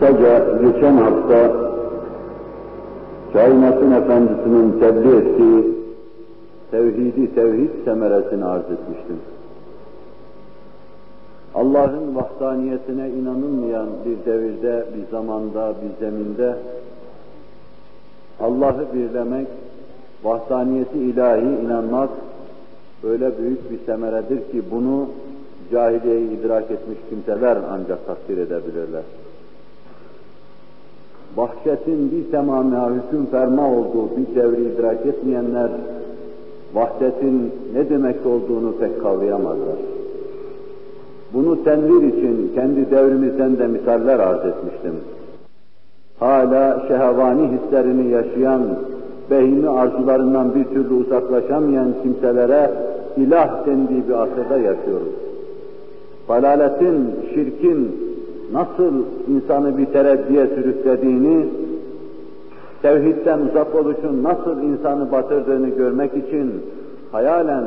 Kısaca geçen hafta kainatın efendisinin tebliğ ettiği tevhidi tevhid semeresini arz etmiştim. Allah'ın vahdaniyetine inanılmayan bir devirde, bir zamanda, bir zeminde Allah'ı birlemek, vahdaniyeti ilahi inanmak öyle büyük bir semeredir ki bunu cahiliyeyi idrak etmiş kimseler ancak takdir edebilirler. Vahşetin bir tamamına hüküm ferma olduğu bir devri idrak etmeyenler, vahdetin ne demek olduğunu pek kavrayamazlar. Bunu tenvir için kendi devrimizden de misaller arz etmiştim. Hala şehvani hislerini yaşayan, behimi arzularından bir türlü uzaklaşamayan kimselere ilah dendiği bir asırda yaşıyoruz. Dalaletin, şirkin nasıl insanı bir tereddiye sürüklediğini, tevhidden uzak oluşun nasıl insanı batırdığını görmek için hayalen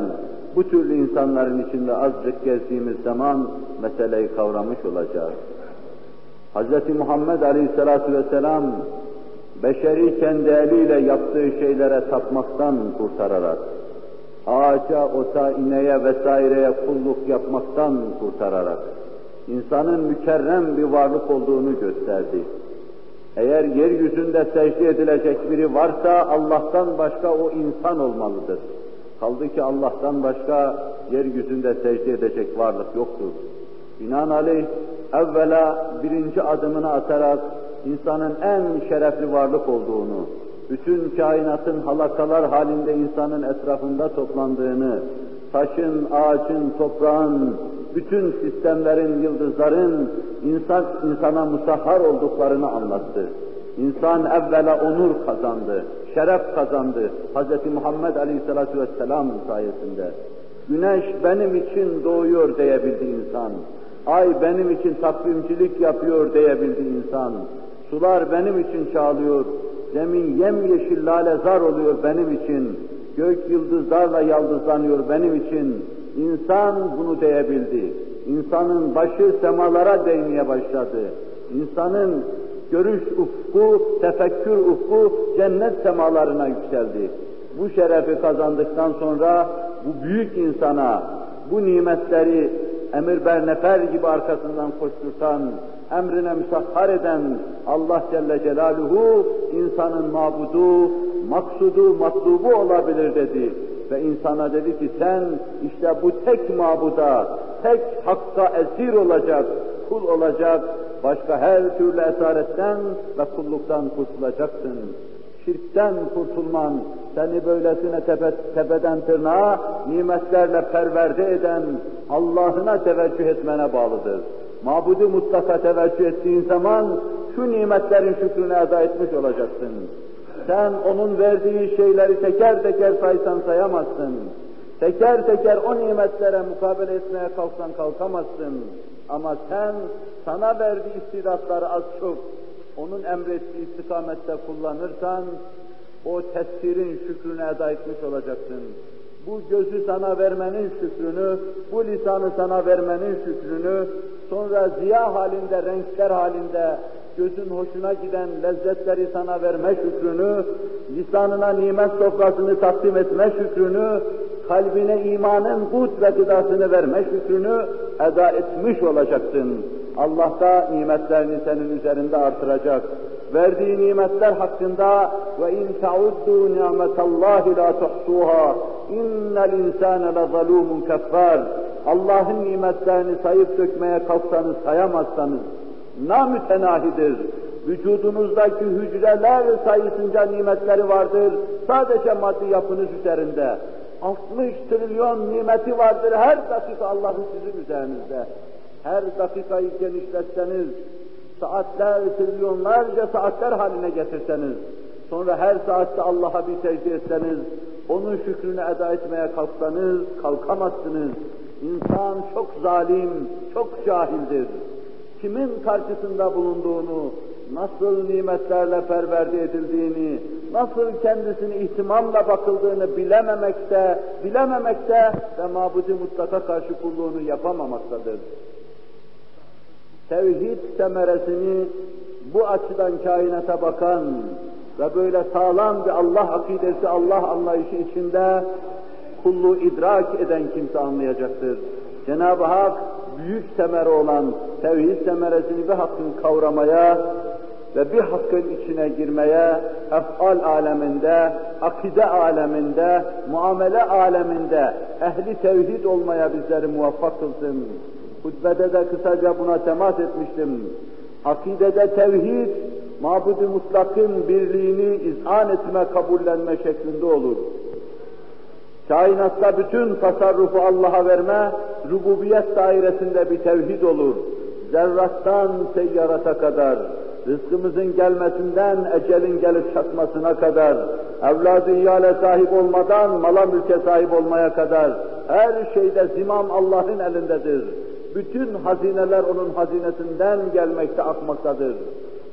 bu türlü insanların içinde azıcık gezdiğimiz zaman meseleyi kavramış olacağız. Hz. Muhammed Aleyhisselatü Vesselam beşeri kendi eliyle yaptığı şeylere tapmaktan kurtararak, ağaca, ota, ineğe vesaireye kulluk yapmaktan kurtararak, insanın mükerrem bir varlık olduğunu gösterdi. Eğer yeryüzünde secde edilecek biri varsa Allah'tan başka o insan olmalıdır. Kaldı ki Allah'tan başka yeryüzünde secde edecek varlık yoktur. Binaenaleyh evvela birinci adımını atarak insanın en şerefli varlık olduğunu, bütün kainatın halakalar halinde insanın etrafında toplandığını, taşın, ağacın, toprağın, bütün sistemlerin, yıldızların insan insana musahhar olduklarını anlattı. İnsan evvela onur kazandı, şeref kazandı Hz. Muhammed Aleyhisselatü Vesselam sayesinde. Güneş benim için doğuyor diyebildi insan. Ay benim için takvimcilik yapıyor diyebildi insan. Sular benim için çağlıyor. Zemin yemyeşil lalezar oluyor benim için. Gök yıldızlarla yaldızlanıyor benim için. İnsan bunu diyebildi. İnsanın başı semalara değmeye başladı. İnsanın görüş ufku, tefekkür ufku cennet semalarına yükseldi. Bu şerefi kazandıktan sonra bu büyük insana bu nimetleri emir bernefer gibi arkasından koşturtan, emrine müsahhar eden Allah Celle Celaluhu insanın mabudu, maksudu, matlubu olabilir dedi. Ve insana dedi ki sen işte bu tek mabuda, tek hakka esir olacak, kul olacak, başka her türlü esaretten ve kulluktan kurtulacaksın. Şirkten kurtulman, seni böylesine tepe, tepeden tırnağa nimetlerle perverde eden Allah'ına teveccüh etmene bağlıdır. Mabudu mutlaka teveccüh ettiğin zaman şu nimetlerin şükrünü eda etmiş olacaksın. Sen onun verdiği şeyleri teker teker saysan sayamazsın. Teker teker o nimetlere mukabele etmeye kalksan kalkamazsın. Ama sen sana verdiği istidatları az çok onun emrettiği istikamette kullanırsan o tesirin şükrünü eda etmiş olacaksın. Bu gözü sana vermenin şükrünü, bu lisanı sana vermenin şükrünü, sonra ziya halinde, renkler halinde gözün hoşuna giden lezzetleri sana verme şükrünü, lisanına nimet sofrasını takdim etme şükrünü, kalbine imanın kut ve gıdasını verme şükrünü eda etmiş olacaksın. Allah da nimetlerini senin üzerinde artıracak. Verdiği nimetler hakkında ve in tauddu ni'metallahi la tuhsuha innel insane la zalumun keffar. Allah'ın nimetlerini sayıp dökmeye kalksanız sayamazsanız namütenahidir. Vücudunuzdaki hücreler sayısınca nimetleri vardır. Sadece maddi yapınız üzerinde. 60 trilyon nimeti vardır her dakika Allah'ın sizin üzerinizde. Her dakikayı genişletseniz, saatler, trilyonlarca saatler haline getirseniz, sonra her saatte Allah'a bir secde etseniz, onun şükrünü eda etmeye kalksanız kalkamazsınız. İnsan çok zalim, çok cahildir. Kimin karşısında bulunduğunu, nasıl nimetlerle perverde edildiğini, nasıl kendisini ihtimamla bakıldığını bilememekte, bilememekte ve mabudi mutlaka karşı kulluğunu yapamamaktadır. Tevhid semeresini bu açıdan kainata bakan ve böyle sağlam bir Allah akidesi, Allah anlayışı içinde kulluğu idrak eden kimse anlayacaktır. Cenab-ı Hak büyük semere olan tevhid semeresini bir hakkın kavramaya ve bir hakkın içine girmeye, efal aleminde, akide aleminde, muamele aleminde ehli tevhid olmaya bizleri muvaffak kılsın. Hutbede de kısaca buna temas etmiştim. Akidede tevhid, mabud-u mutlakın birliğini izan etme, kabullenme şeklinde olur. Kainatta bütün tasarrufu Allah'a verme, rububiyet dairesinde bir tevhid olur. Zerrattan seyyarata kadar, rızkımızın gelmesinden ecelin gelip çatmasına kadar, evladı iyale sahip olmadan mala mülke sahip olmaya kadar, her şeyde zimam Allah'ın elindedir. Bütün hazineler onun hazinesinden gelmekte, akmaktadır.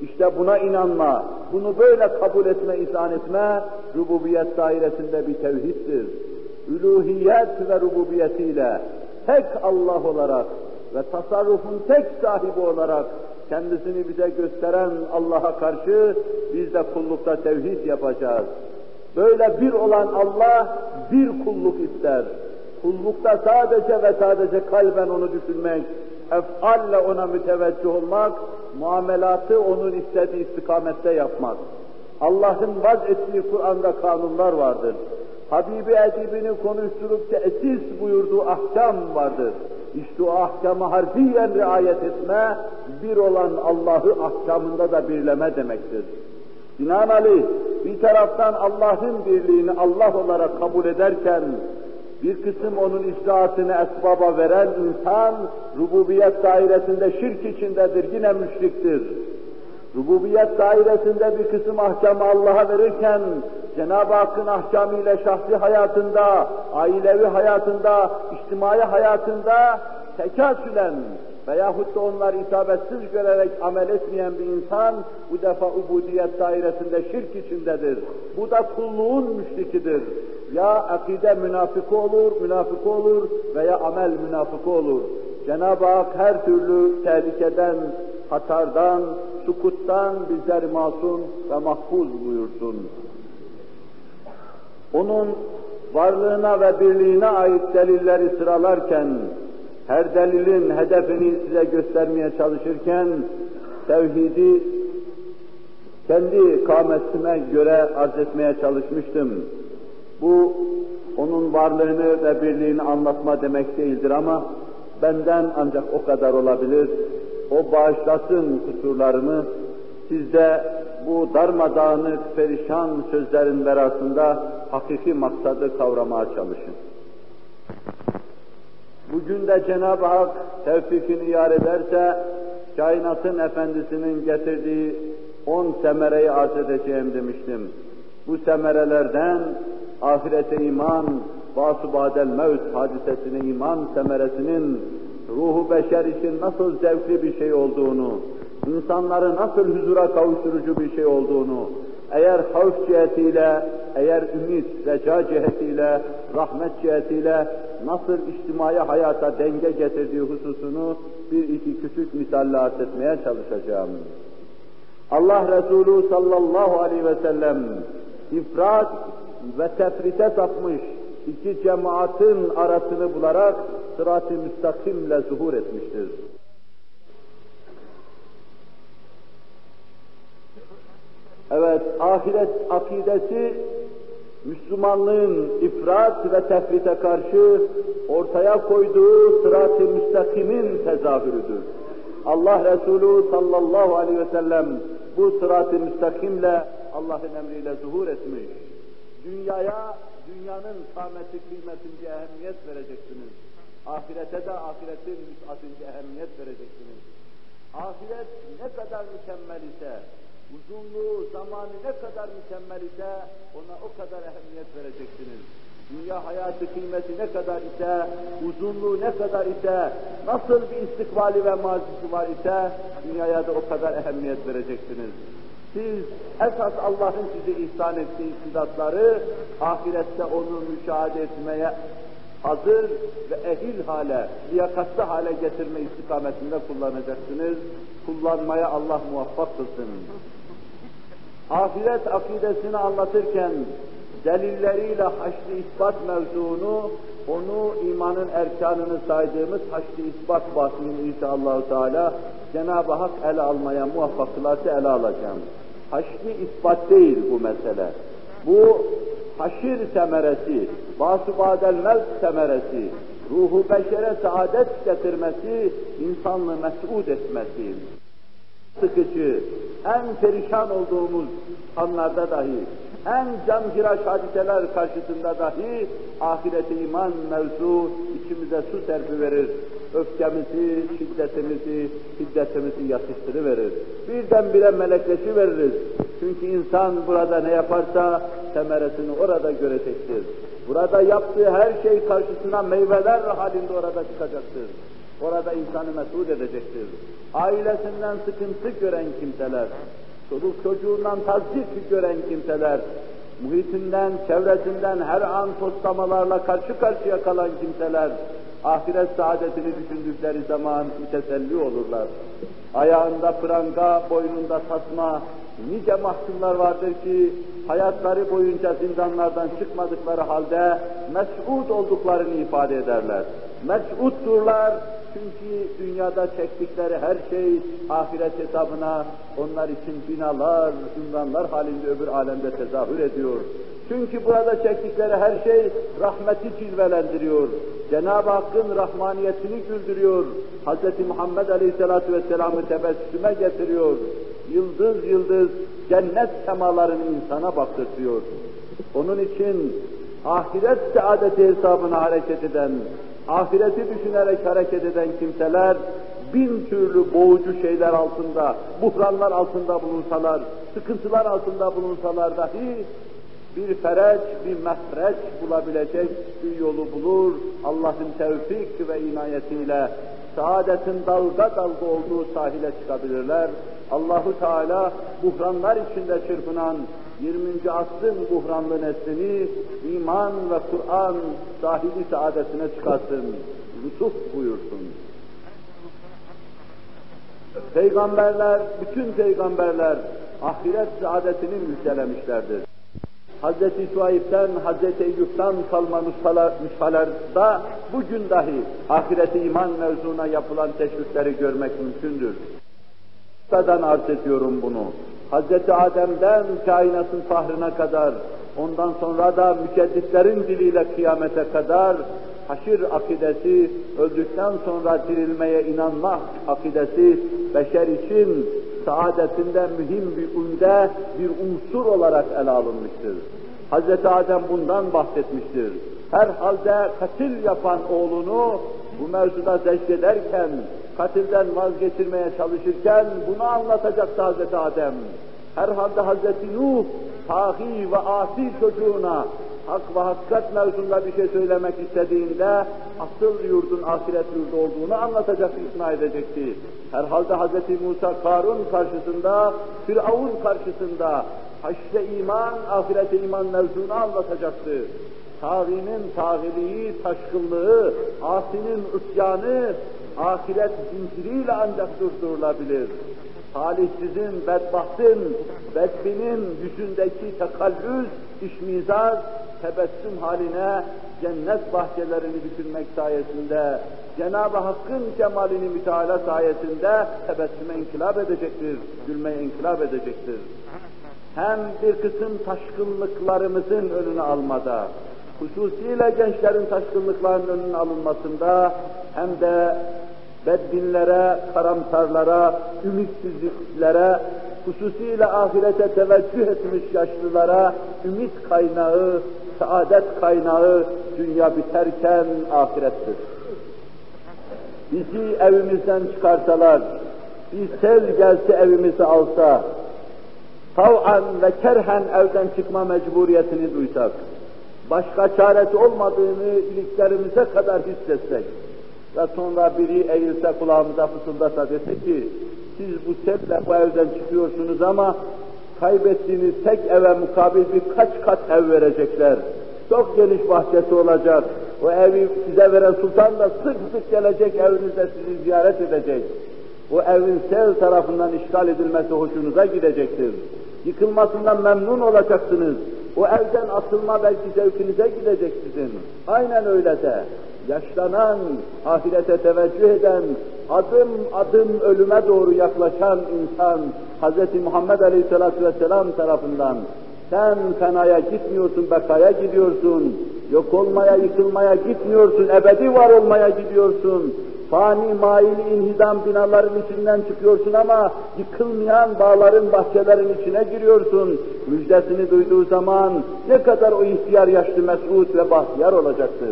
İşte buna inanma, bunu böyle kabul etme, izan etme, rububiyet dairesinde bir tevhiddir. Üluhiyet ve rububiyetiyle tek Allah olarak ve tasarrufun tek sahibi olarak kendisini bize gösteren Allah'a karşı biz de kullukta tevhid yapacağız. Böyle bir olan Allah bir kulluk ister. Kullukta sadece ve sadece kalben onu düşünmek, efalle ona müteveccih olmak, muamelatı onun istediği istikamette yapmak. Allah'ın vaz ettiği Kur'an'da kanunlar vardır. Habibi edibini konuşturup tesis buyurduğu ahkam vardır. İşte o ahkamı harfiyen riayet etme, bir olan Allah'ı ahkamında da birleme demektir. Binaenaleyh bir taraftan Allah'ın birliğini Allah olarak kabul ederken, bir kısım onun icraatını esbaba veren insan, rububiyet dairesinde şirk içindedir, yine müşriktir. Rububiyet dairesinde bir kısım ahkamı Allah'a verirken, Cenab-ı Hakk'ın ahkamıyla şahsi hayatında, ailevi hayatında, içtimai hayatında tekasülen veyahut da onlar isabetsiz görerek amel etmeyen bir insan bu defa ubudiyet dairesinde şirk içindedir. Bu da kulluğun müşrikidir. Ya akide münafık olur, münafık olur veya amel münafık olur. Cenab-ı Hak her türlü tehlikeden, hatardan, sukuttan bizleri masum ve mahfuz buyursun. Onun varlığına ve birliğine ait delilleri sıralarken, her delilin hedefini size göstermeye çalışırken, tevhidi kendi kametime göre arz etmeye çalışmıştım. Bu, onun varlığını ve birliğini anlatma demek değildir ama, benden ancak o kadar olabilir. O bağışlasın kusurlarımı, siz bu darmadağınık, perişan sözlerin verasında hakiki maksadı kavramaya çalışın. Bugün de Cenab-ı Hak tevfikini yar ederse, kainatın efendisinin getirdiği on semereyi arz edeceğim demiştim. Bu semerelerden ahirete iman, basu badel mevt hadisesine iman semeresinin ruhu beşer için nasıl zevkli bir şey olduğunu, insanları nasıl huzura kavuşturucu bir şey olduğunu, eğer havf cihetiyle, eğer ümit, reca cihetiyle, rahmet cihetiyle nasıl içtimai hayata denge getirdiği hususunu bir iki küçük misalle arz etmeye çalışacağım. Allah Resulü sallallahu aleyhi ve sellem ifrat ve tefrite sapmış iki cemaatin arasını bularak sırat-ı müstakimle zuhur etmiştir. Evet, ahiret akidesi Müslümanlığın ifrat ve tefrite karşı ortaya koyduğu sırat-ı müstakimin tezahürüdür. Allah Resulü sallallahu aleyhi ve sellem bu sırat-ı müstakimle Allah'ın emriyle zuhur etmiş. Dünyaya, dünyanın kâmeti, kıymetince ehemmiyet vereceksiniz. Ahirete de ahiretin müsatince ehemmiyet vereceksiniz. Ahiret ne kadar mükemmel ise, uzunluğu, zamanı ne kadar mükemmel ise ona o kadar ehemmiyet vereceksiniz. Dünya hayatı kıymeti ne kadar ise, uzunluğu ne kadar ise, nasıl bir istikbali ve mazisi var ise, dünyaya da o kadar ehemmiyet vereceksiniz. Siz esas Allah'ın size ihsan ettiği istidatları ahirette onu müşahede etmeye hazır ve ehil hale, liyakatlı hale getirme istikametinde kullanacaksınız. Kullanmaya Allah muvaffak kılsın. Ahiret akidesini anlatırken delilleriyle haşr ispat mevzuunu, onu imanın erkanını saydığımız haşr ispat bahsini inşallah Teala Cenab-ı Hak ele almaya muvaffak kılarsa ele alacağım. Haşr ispat değil bu mesele. Bu haşir semeresi, basubadel mevt semeresi, ruhu beşere saadet getirmesi, insanlığı mes'ud etmesi, sıkıcı, en perişan olduğumuz anlarda dahi, en canhiraş hadiseler karşısında dahi ahirete iman mevzu içimize su serpi verir. Öfkemizi, şiddetimizi, şiddetimizi yatıştırıverir. Birdenbire melekleşi veririz. Çünkü insan burada ne yaparsa semeresini orada görecektir. Burada yaptığı her şey karşısına meyveler halinde orada çıkacaktır. Orada insanı mesut edecektir. Ailesinden sıkıntı gören kimseler, çocuk çocuğundan tazik gören kimseler, muhitinden, çevresinden her an postlamalarla karşı karşıya kalan kimseler, ahiret saadetini düşündükleri zaman müteselli olurlar. Ayağında pranga, boynunda tasma, nice mahkumlar vardır ki hayatları boyunca zindanlardan çıkmadıkları halde mes'ud olduklarını ifade ederler. Mes'uddurlar çünkü dünyada çektikleri her şey ahiret hesabına onlar için binalar, ünvanlar halinde öbür alemde tezahür ediyor. Çünkü burada çektikleri her şey rahmeti cilvelendiriyor. Cenab-ı Hakk'ın rahmaniyetini güldürüyor. Hz. Muhammed Aleyhisselatü Vesselam'ı tebessüme getiriyor. Yıldız yıldız cennet semalarını insana baktırtıyor. Onun için ahiret saadeti hesabına hareket eden, ahireti düşünerek hareket eden kimseler bin türlü boğucu şeyler altında, buhranlar altında bulunsalar, sıkıntılar altında bulunsalar dahi bir fereç, bir mehreç bulabilecek bir yolu bulur. Allah'ın tevfik ve inayetiyle saadetin dalga dalga olduğu sahile çıkabilirler. Allahu Teala buhranlar içinde çırpınan 20. asrın buhranlı neslini iman ve Kur'an sahibi saadetine çıkarsın, lütuf buyursun. Peygamberler, bütün peygamberler ahiret saadetini müjdelemişlerdir. Hz. Şuayb'den, Hz. Eyyub'dan kalma nüshalarda bugün dahi ahireti iman mevzuna yapılan teşvikleri görmek mümkündür. Buradan arz ediyorum bunu. Hz. Adem'den kainatın fahrına kadar, ondan sonra da mücedditlerin diliyle kıyamete kadar haşir akidesi, öldükten sonra dirilmeye inanma akidesi beşer için saadetinde mühim bir unde, bir unsur olarak ele alınmıştır. Hz. Adem bundan bahsetmiştir. Herhalde katil yapan oğlunu bu mevzuda zekrederken, katilden vazgeçirmeye çalışırken bunu anlatacaktı Hz. Adem. Herhalde Hz. Nuh, tahi ve asi çocuğuna hak ve hakikat mevzunda bir şey söylemek istediğinde asıl yurdun ahiret yurdu olduğunu anlatacak, ikna edecekti. Herhalde Hz. Musa Karun karşısında, Firavun karşısında haşre iman, ahirete iman mevzunu anlatacaktı. Tağinin tağiliği, taşkınlığı, asinin ısyanı, ahiret zinciriyle ancak durdurulabilir. Talihsizin, bedbahtın, bedbinin yüzündeki tekallüs, işmizaz, tebessüm haline cennet bahçelerini düşünmek sayesinde, Cenab-ı Hakk'ın cemalini müteala sayesinde tebessüme inkılap edecektir, gülmeye inkılap edecektir. Hem bir kısım taşkınlıklarımızın önünü almada, hususiyle gençlerin taşkınlıklarının önünün alınmasında hem de beddinlere, karamsarlara, ümitsizliklere, hususiyle ahirete teveccüh etmiş yaşlılara ümit kaynağı, saadet kaynağı dünya biterken ahirettir. Bizi evimizden çıkarsalar, bir sel gelse evimizi alsa, tav'an ve kerhen evden çıkma mecburiyetini duysak, başka çaresi olmadığını iliklerimize kadar hissetsek ve sonra biri eğilse kulağımıza fısıldasa dese ki, siz bu selle bu evden çıkıyorsunuz ama kaybettiğiniz tek eve mukabil birkaç kat ev verecekler. Çok geniş bahçesi olacak, O evi size veren sultan da sık sık gelecek evinizde sizi ziyaret edecek. O evin sev tarafından işgal edilmesi hoşunuza gidecektir. Yıkılmasından memnun olacaksınız. O evden atılma belki zevkinize gidecek sizin. Aynen öyle de yaşlanan, ahirete teveccüh eden, adım adım ölüme doğru yaklaşan insan Hz. Muhammed Aleyhisselatü Vesselam tarafından sen fenaya gitmiyorsun, bekaya gidiyorsun, yok olmaya, yıkılmaya gitmiyorsun, ebedi var olmaya gidiyorsun, fani, maili, inhidam binaların içinden çıkıyorsun ama yıkılmayan dağların, bahçelerin içine giriyorsun. Müjdesini duyduğu zaman ne kadar o ihtiyar yaşlı mesut ve bahtiyar olacaktır.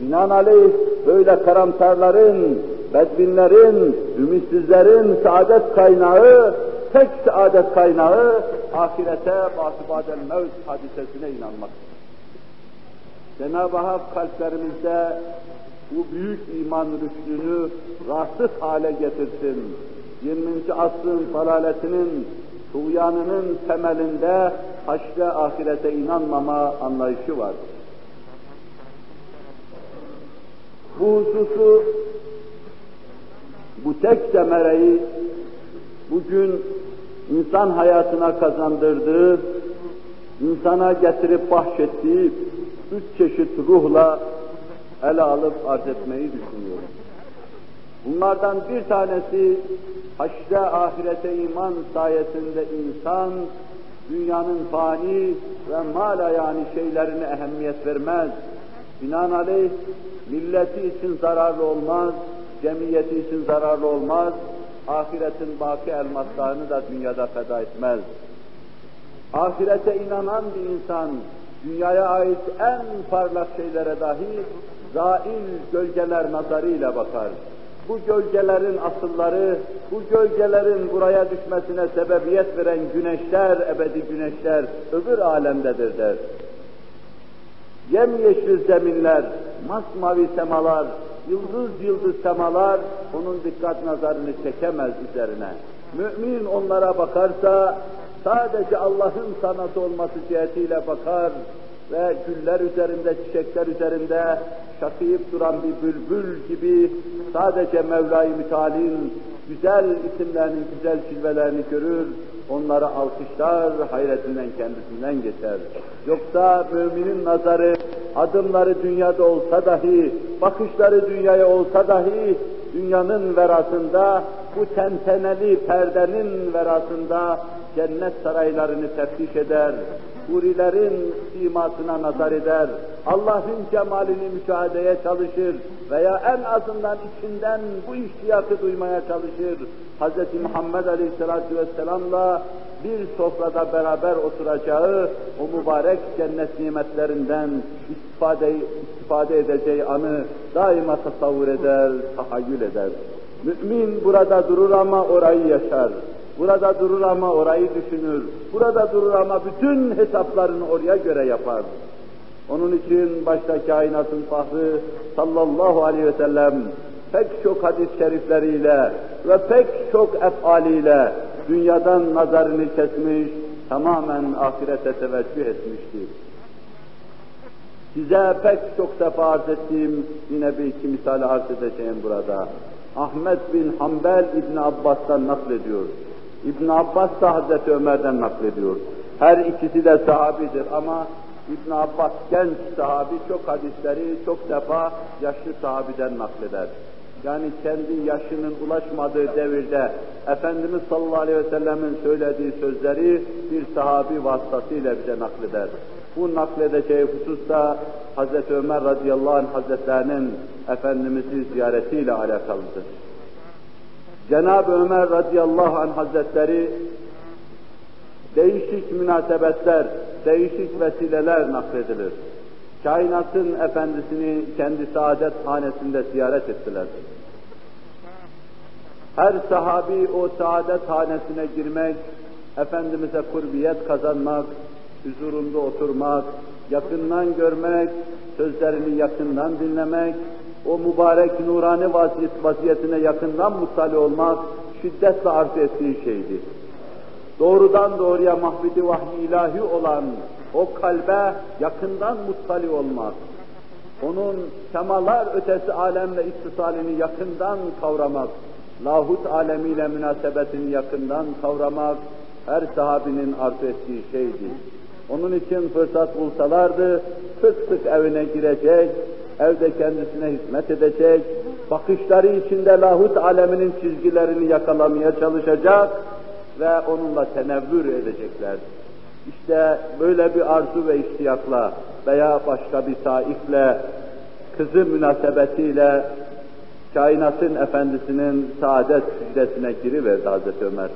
Binaenaleyh böyle karamsarların, bedbinlerin, ümitsizlerin saadet kaynağı, tek saadet kaynağı ahirete basibadel mevt hadisesine inanmak. Cenab-ı Hak kalplerimizde bu büyük iman rüştünü rasıh hale getirsin. 20. asrın falaletinin, tuğyanının temelinde haşre ahirete inanmama anlayışı var. Bu hususu, bu tek semereyi bugün insan hayatına kazandırdığı, insana getirip bahşettiği üç çeşit ruhla ele alıp arz etmeyi düşünüyorum. Bunlardan bir tanesi haşre ahirete iman sayesinde insan dünyanın fani ve mala yani şeylerine ehemmiyet vermez. Binaenaleyh milleti için zararlı olmaz, cemiyeti için zararlı olmaz, ahiretin baki elmaslarını da dünyada feda etmez. Ahirete inanan bir insan, dünyaya ait en parlak şeylere dahi zail gölgeler nazarıyla bakar. Bu gölgelerin asılları, bu gölgelerin buraya düşmesine sebebiyet veren güneşler, ebedi güneşler öbür alemdedir der. Yemyeşil zeminler, masmavi semalar, yıldız yıldız semalar onun dikkat nazarını çekemez üzerine. Mümin onlara bakarsa sadece Allah'ın sanatı olması cihetiyle bakar ve güller üzerinde, çiçekler üzerinde şakıyıp duran bir bülbül gibi sadece Mevla-i Müteal'in güzel isimlerini, güzel cilvelerini görür, onları alkışlar, hayretinden kendisinden geçer. Yoksa müminin nazarı, adımları dünyada olsa dahi, bakışları dünyaya olsa dahi, dünyanın verasında, bu tenteneli perdenin verasında cennet saraylarını teftiş eder, hurilerin simasına nazar eder, Allah'ın cemalini müşahedeye çalışır veya en azından içinden bu iştiyakı duymaya çalışır. Hz. Muhammed Aleyhisselatü Vesselam'la bir sofrada beraber oturacağı o mübarek cennet nimetlerinden istifade, istifade edeceği anı daima tasavvur eder, tahayyül eder. Mümin burada durur ama orayı yaşar. Burada durur ama orayı düşünür. Burada durur ama bütün hesaplarını oraya göre yapar. Onun için başta kainatın fahri sallallahu aleyhi ve sellem pek çok hadis-i şerifleriyle ve pek çok efaliyle dünyadan nazarını kesmiş, tamamen ahirete teveccüh etmiştir. Size pek çok defa arz ettiğim yine bir iki misal arz edeceğim burada. Ahmet bin Hanbel İbn Abbas'tan naklediyor. İbn Abbas da Hazreti Ömer'den naklediyor. Her ikisi de sahabidir ama İbn Abbas genç sahabi çok hadisleri çok defa yaşlı sahabiden nakleder. Yani kendi yaşının ulaşmadığı devirde Efendimiz sallallahu aleyhi ve sellemin söylediği sözleri bir sahabi vasıtasıyla bize nakleder. Bu nakledeceği hususta Hz. Ömer radıyallahu anh hazretlerinin Efendimiz'i ziyaretiyle alakalıdır. Cenab-ı Ömer radıyallahu anh hazretleri değişik münasebetler, değişik vesileler nakledilir. Kainatın efendisini kendi saadet hanesinde ziyaret ettiler. Her sahabi o saadet hanesine girmek, Efendimiz'e kurbiyet kazanmak, huzurunda oturmak, yakından görmek, sözlerini yakından dinlemek, o mübarek nurani vaziyet, vaziyetine yakından muttali olmak şiddetle arzu ettiği şeydi. Doğrudan doğruya mahvidi vahyi ilahi olan o kalbe yakından muttali olmak, onun semalar ötesi alemle ittisalini yakından kavramak, lahut alemiyle münasebetini yakından kavramak, her sahabinin arzu ettiği şeydi. Onun için fırsat bulsalardı, sık sık evine girecek, evde kendisine hizmet edecek, bakışları içinde lahut aleminin çizgilerini yakalamaya çalışacak ve onunla tenevvür edeceklerdi. İşte böyle bir arzu ve iştiyakla veya başka bir saikle, kızı münasebetiyle kainatın efendisinin saadet süccesine giriverdi Hazreti Ömer.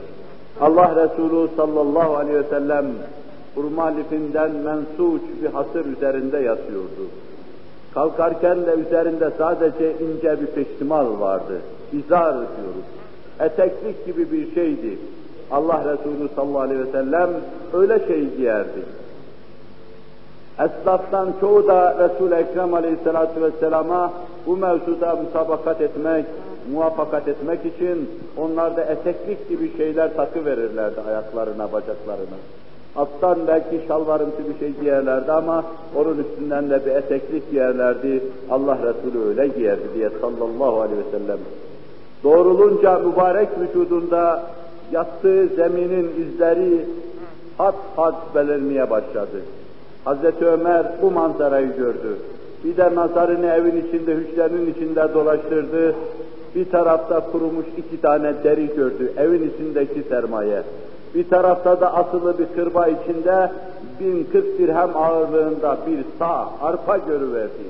Allah Resulü sallallahu aleyhi ve sellem hurma lifinden mensuç bir hasır üzerinde yatıyordu. Kalkarken de üzerinde sadece ince bir peştimal vardı. İzar diyoruz. Eteklik gibi bir şeydi. Allah Resulü sallallahu aleyhi ve sellem öyle şey giyerdi. Esnaftan çoğu da Resul-i Ekrem aleyhissalatu vesselama bu mevzuda musabakat etmek, muvaffakat etmek için onlar da eteklik gibi şeyler takı verirlerdi ayaklarına, bacaklarına. Alttan belki şalvarımsı bir şey giyerlerdi ama onun üstünden de bir eteklik giyerlerdi. Allah Resulü öyle giyerdi diye sallallahu aleyhi ve sellem. Doğrulunca mübarek vücudunda yattığı zeminin izleri hat hat belirmeye başladı. Hazreti Ömer bu manzarayı gördü. Bir de nazarını evin içinde, hücrenin içinde dolaştırdı. Bir tarafta kurumuş iki tane deri gördü, evin içindeki sermaye. Bir tarafta da asılı bir kırba içinde bin kırk dirhem ağırlığında bir sağ, arpa görüverdi.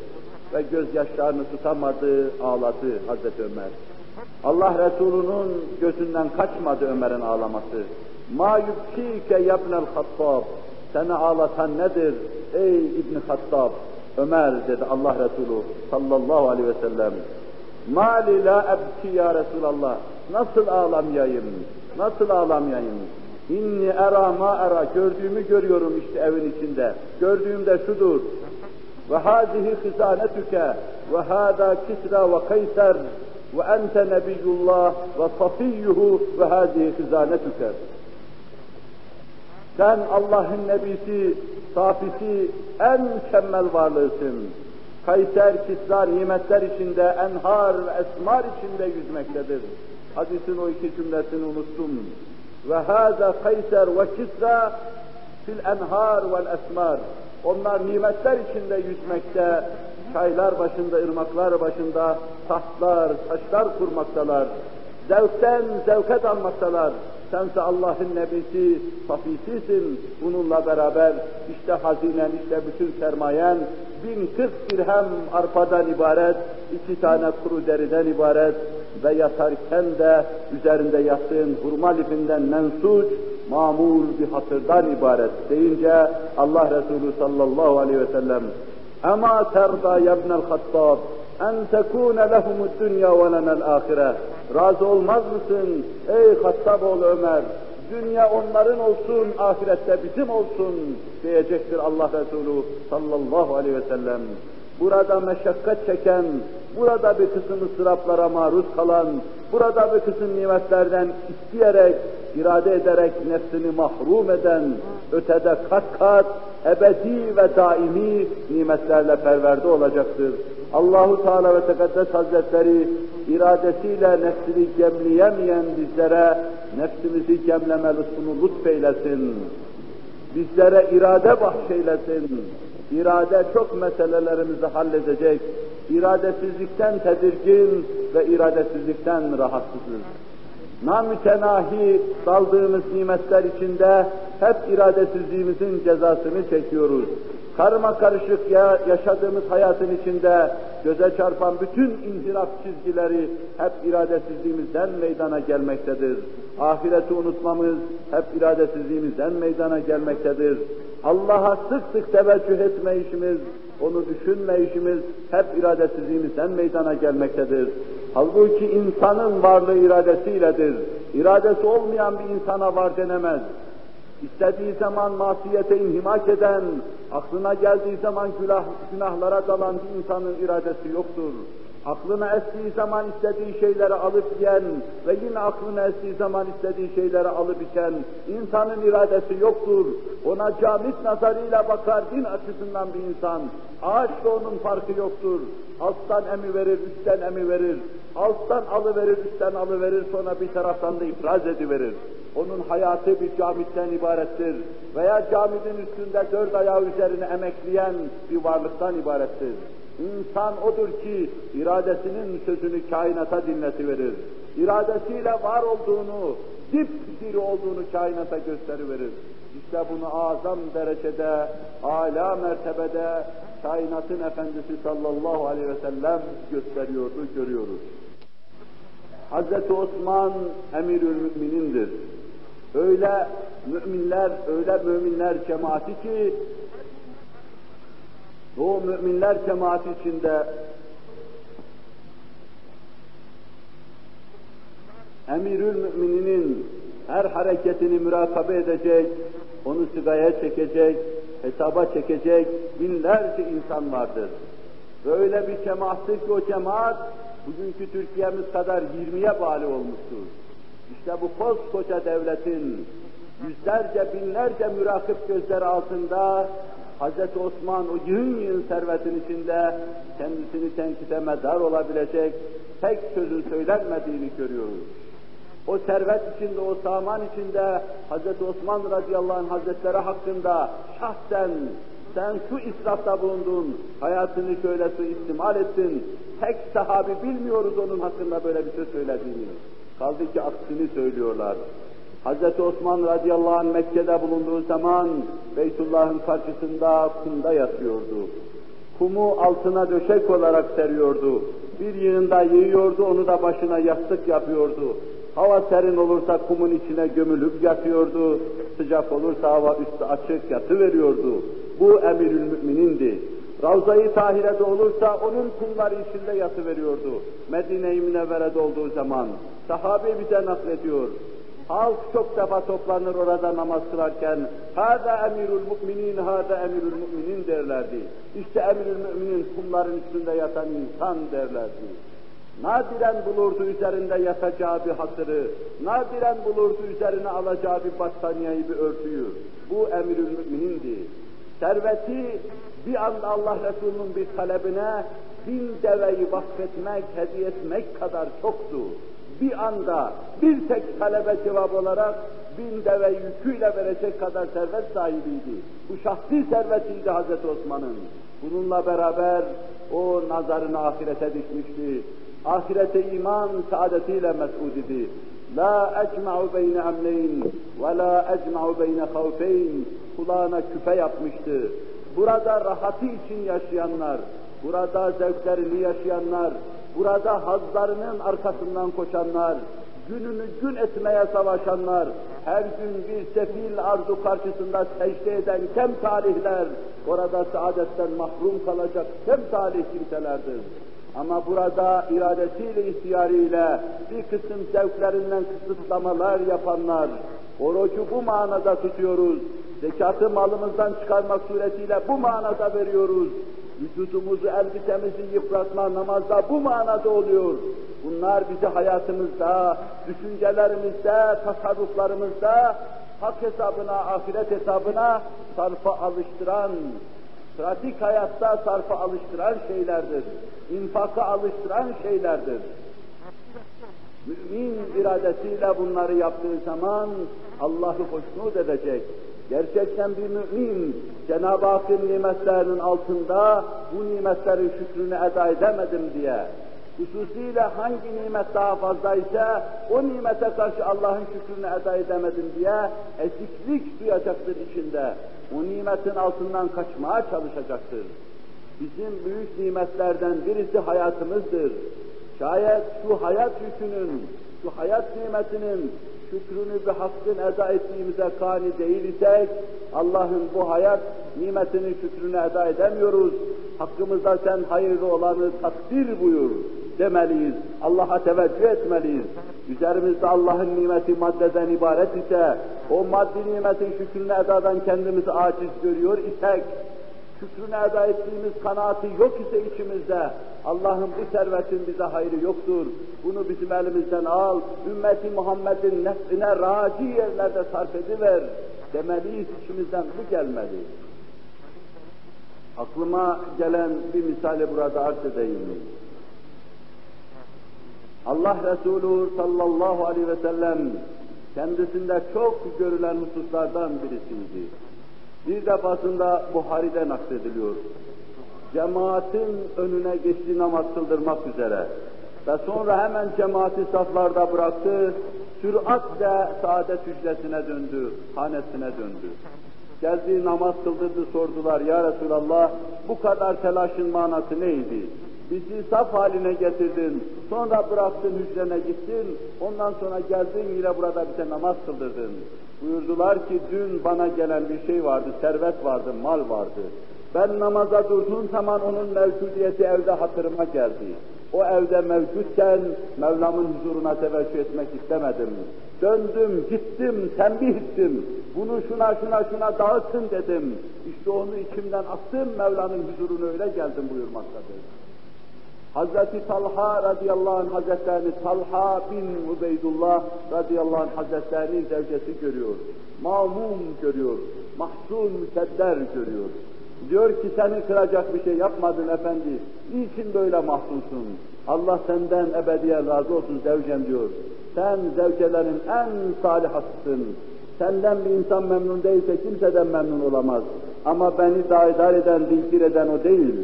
Ve gözyaşlarını tutamadı, ağladı Hazreti Ömer. Allah Resulü'nün gözünden kaçmadı Ömer'in ağlaması. Ma yubkike yabnel hattab. Seni ağlatan nedir ey İbn Hattab? Ömer dedi Allah Resulü sallallahu aleyhi ve sellem. Mali la ebki ya Resulallah. Nasıl ağlamayayım? Nasıl ağlamayayım? İnni era ma era. Gördüğümü görüyorum işte evin içinde. Gördüğüm de şudur. Ve hâzihi hizanetüke ve hâdâ kisra ve kayser ve ente nebiyyullah ve safiyyuhu ve hâzihi hizanetüke. Sen Allah'ın nebisi, safisi, en mükemmel varlığısın. Kayser, Kisra nimetler içinde, enhar esmar içinde yüzmektedir. Hadisin o iki cümlesini unuttum. Ve hâzâ Kayser ve Kisra fil enhar vel esmar. Onlar nimetler içinde yüzmekte, çaylar başında, ırmaklar başında tahtlar, taşlar kurmaktalar. Zevkten zevke dalmaktalar. Sense Allah'ın nebisi, safisisin. Bununla beraber işte hazinen, işte bütün sermayen bin kırk dirhem arpadan ibaret, iki tane kuru deriden ibaret ve yatarken de üzerinde yattığın hurma lifinden mensuç, mamul bir hatırdan ibaret deyince Allah Resulü sallallahu aleyhi ve sellem Ama terda yabnel hattab en tekune lehumud dünya ve lenel ahire. Razı olmaz mısın ey Hattaboğlu Ömer? Dünya onların olsun, ahirette bizim olsun diyecektir Allah Resulü sallallahu aleyhi ve sellem. Burada meşakkat çeken, burada bir kısım ıstıraplara maruz kalan, burada bir kısım nimetlerden isteyerek, irade ederek nefsini mahrum eden, ötede kat kat, ebedi ve daimi nimetlerle perverde olacaktır. Allahu Teala ve Tekaddes Hazretleri iradesiyle nefsini gemleyemeyen bizlere nefsimizi gemleme lütfunu lütfeylesin. Bizlere irade bahşeylesin. İrade çok meselelerimizi halledecek. İradesizlikten tedirgin ve iradesizlikten rahatsızız. Namütenahi daldığımız nimetler içinde hep iradesizliğimizin cezasını çekiyoruz karma karışık ya yaşadığımız hayatın içinde göze çarpan bütün inhiraf çizgileri hep iradesizliğimizden meydana gelmektedir. Ahireti unutmamız hep iradesizliğimizden meydana gelmektedir. Allah'a sık sık teveccüh etme işimiz, onu düşünme işimiz hep iradesizliğimizden meydana gelmektedir. Halbuki insanın varlığı iradesiyledir. İradesi olmayan bir insana var denemez. İstediği zaman masiyete inhimak eden, aklına geldiği zaman günah, günahlara dalan bir insanın iradesi yoktur. Aklına estiği zaman istediği şeyleri alıp yiyen ve yine aklına estiği zaman istediği şeyleri alıp içen insanın iradesi yoktur. ona camit nazarıyla bakar din açısından bir insan. Ağaçla onun farkı yoktur. Alttan emi verir, üstten emi verir. Alttan alıverir, üstten alıverir, sonra bir taraftan da ifraz ediverir. Onun hayatı bir camitten ibarettir. Veya camidin üstünde dört ayağı üzerine emekleyen bir varlıktan ibarettir. İnsan odur ki iradesinin sözünü kainata dinletiverir. İradesiyle var olduğunu, dipdiri olduğunu kainata gösteriverir. İşte bunu azam derecede, âlâ mertebede kainatın efendisi sallallahu aleyhi ve sellem gösteriyordu, görüyoruz. Hazreti Osman emirül müminindir. Öyle müminler, öyle müminler cemaati ki o müminler cemaati içinde emirül mümininin her hareketini mürakabe edecek, onu sigaya çekecek, hesaba çekecek binlerce insan vardır. Böyle bir cemaattır ki o cemaat bugünkü Türkiye'miz kadar 20'ye bağlı olmuştur. İşte bu koskoca devletin yüzlerce binlerce mürakip gözleri altında Hz. Osman o yığın yığın servetin içinde kendisini tenkite medar olabilecek tek sözün söylenmediğini görüyoruz. O servet içinde, o saman içinde Hz. Osman radıyallahu anh hazretleri hakkında şahsen sen şu israfta bulundun, hayatını şöyle suistimal ettin, tek sahabi bilmiyoruz onun hakkında böyle bir şey söylediğini. Kaldı ki aksini söylüyorlar. Hz. Osman radıyallahu anh Mekke'de bulunduğu zaman Beytullah'ın karşısında kumda yatıyordu. Kumu altına döşek olarak seriyordu. Bir yığında yiyordu, onu da başına yastık yapıyordu. Hava serin olursa kumun içine gömülüp yatıyordu. Sıcak olursa hava üstü açık yatıveriyordu. Bu emirül müminindi. Ravza-i Tahire'de olursa onun kumları içinde yatıveriyordu. Medine-i Münevvere'de olduğu zaman. Sahabe bize naklediyor. Halk çok defa toplanır orada namaz kılarken hâzâ emirül müminin, hâzâ emirül müminin derlerdi. İşte emirül müminin kumların üstünde yatan insan derlerdi. Nadiren bulurdu üzerinde yatacağı bir hatırı, nadiren bulurdu üzerine alacağı bir battaniyeyi, bir örtüyü. Bu emirül müminindi. Serveti bir anda Allah Resulü'nün bir talebine bin deveyi vakfetmek, hediye etmek kadar çoktu. Bir anda bir tek talebe cevap olarak bin deve yüküyle verecek kadar servet sahibiydi. Bu şahsi servetiydi Hazreti Osman'ın. Bununla beraber o nazarını ahirete dikmişti. Ahirete iman saadetiyle mes'ud idi. La ecma'u beyne emneyn ve la ecma'u beyne havfeyn. Kulağına küpe yapmıştı. Burada rahatı için yaşayanlar, burada zevklerini yaşayanlar, burada hazlarının arkasından koşanlar, gününü gün etmeye savaşanlar, her gün bir sefil arzu karşısında secde eden kem talihler, orada saadetten mahrum kalacak kem talih kimselerdir. Ama burada iradesiyle, ihtiyarıyla bir kısım zevklerinden kısıtlamalar yapanlar, orucu bu manada tutuyoruz, zekatı malımızdan çıkarmak suretiyle bu manada veriyoruz, vücudumuzu, elbisemizi yıpratma namazda bu manada oluyor. Bunlar bizi hayatımızda, düşüncelerimizde, tasarruflarımızda hak hesabına, ahiret hesabına sarfa alıştıran, pratik hayatta sarfa alıştıran şeylerdir. İnfaka alıştıran şeylerdir. Mümin iradesiyle bunları yaptığı zaman Allah'ı hoşnut edecek. Gerçekten bir mümin Cenab-ı Hakk'ın nimetlerinin altında bu nimetlerin şükrünü eda edemedim diye hususiyle hangi nimet daha fazlaysa o nimete karşı Allah'ın şükrünü eda edemedim diye eziklik duyacaktır içinde. O nimetin altından kaçmaya çalışacaktır. Bizim büyük nimetlerden birisi hayatımızdır. Şayet şu hayat yükünün, şu hayat nimetinin şükrünü bir hakkın eda ettiğimize kani değil isek, Allah'ın bu hayat nimetinin şükrünü eda edemiyoruz. Hakkımızda sen hayırlı olanı takdir buyur demeliyiz. Allah'a teveccüh etmeliyiz. Üzerimizde Allah'ın nimeti maddeden ibaret ise, o maddi nimetin şükrünü edadan kendimizi aciz görüyor isek, şükrünü eda ettiğimiz kanaati yok ise içimizde, Allah'ın bu servetin bize hayrı yoktur. Bunu bizim elimizden al, ümmeti Muhammed'in nefsine raci yerlerde sarf ediver. demeliyiz, içimizden bu gelmeli. Aklıma gelen bir misali burada arz edeyim. Allah Resulü sallallahu aleyhi ve sellem kendisinde çok görülen hususlardan birisiydi. Bir defasında Buhari'de naklediliyor. Cemaatin önüne geçti namaz kıldırmak üzere. Ve sonra hemen cemaati saflarda bıraktı, süratle saadet hücresine döndü, hanesine döndü. Geldi namaz kıldırdı sordular ya Resulallah bu kadar telaşın manası neydi? Bizi saf haline getirdin, sonra bıraktın hücrene gittin, ondan sonra geldin yine burada bize namaz kıldırdın. Buyurdular ki dün bana gelen bir şey vardı, servet vardı, mal vardı. Ben namaza durduğum zaman onun mevcudiyeti evde hatırıma geldi. O evde mevcutken Mevlam'ın huzuruna teveccüh etmek istemedim. Döndüm, gittim, tembih ettim. Bunu şuna şuna şuna dağıtın dedim. İşte onu içimden attım, Mevla'nın huzuruna öyle geldim buyurmaktadır. Hazreti Talha radıyallahu anh hazretlerini Talha bin Ubeydullah radıyallahu anh hazretlerinin zevcesi görüyor. Mamum görüyor. Mahzun mükedder görüyor. Diyor ki seni kıracak bir şey yapmadın efendi. Niçin böyle mahzunsun? Allah senden ebediyen razı olsun zevcem diyor. Sen zevcelerin en salihasısın. Senden bir insan memnun değilse kimseden memnun olamaz. Ama beni daidar eden, dinkir eden o değil.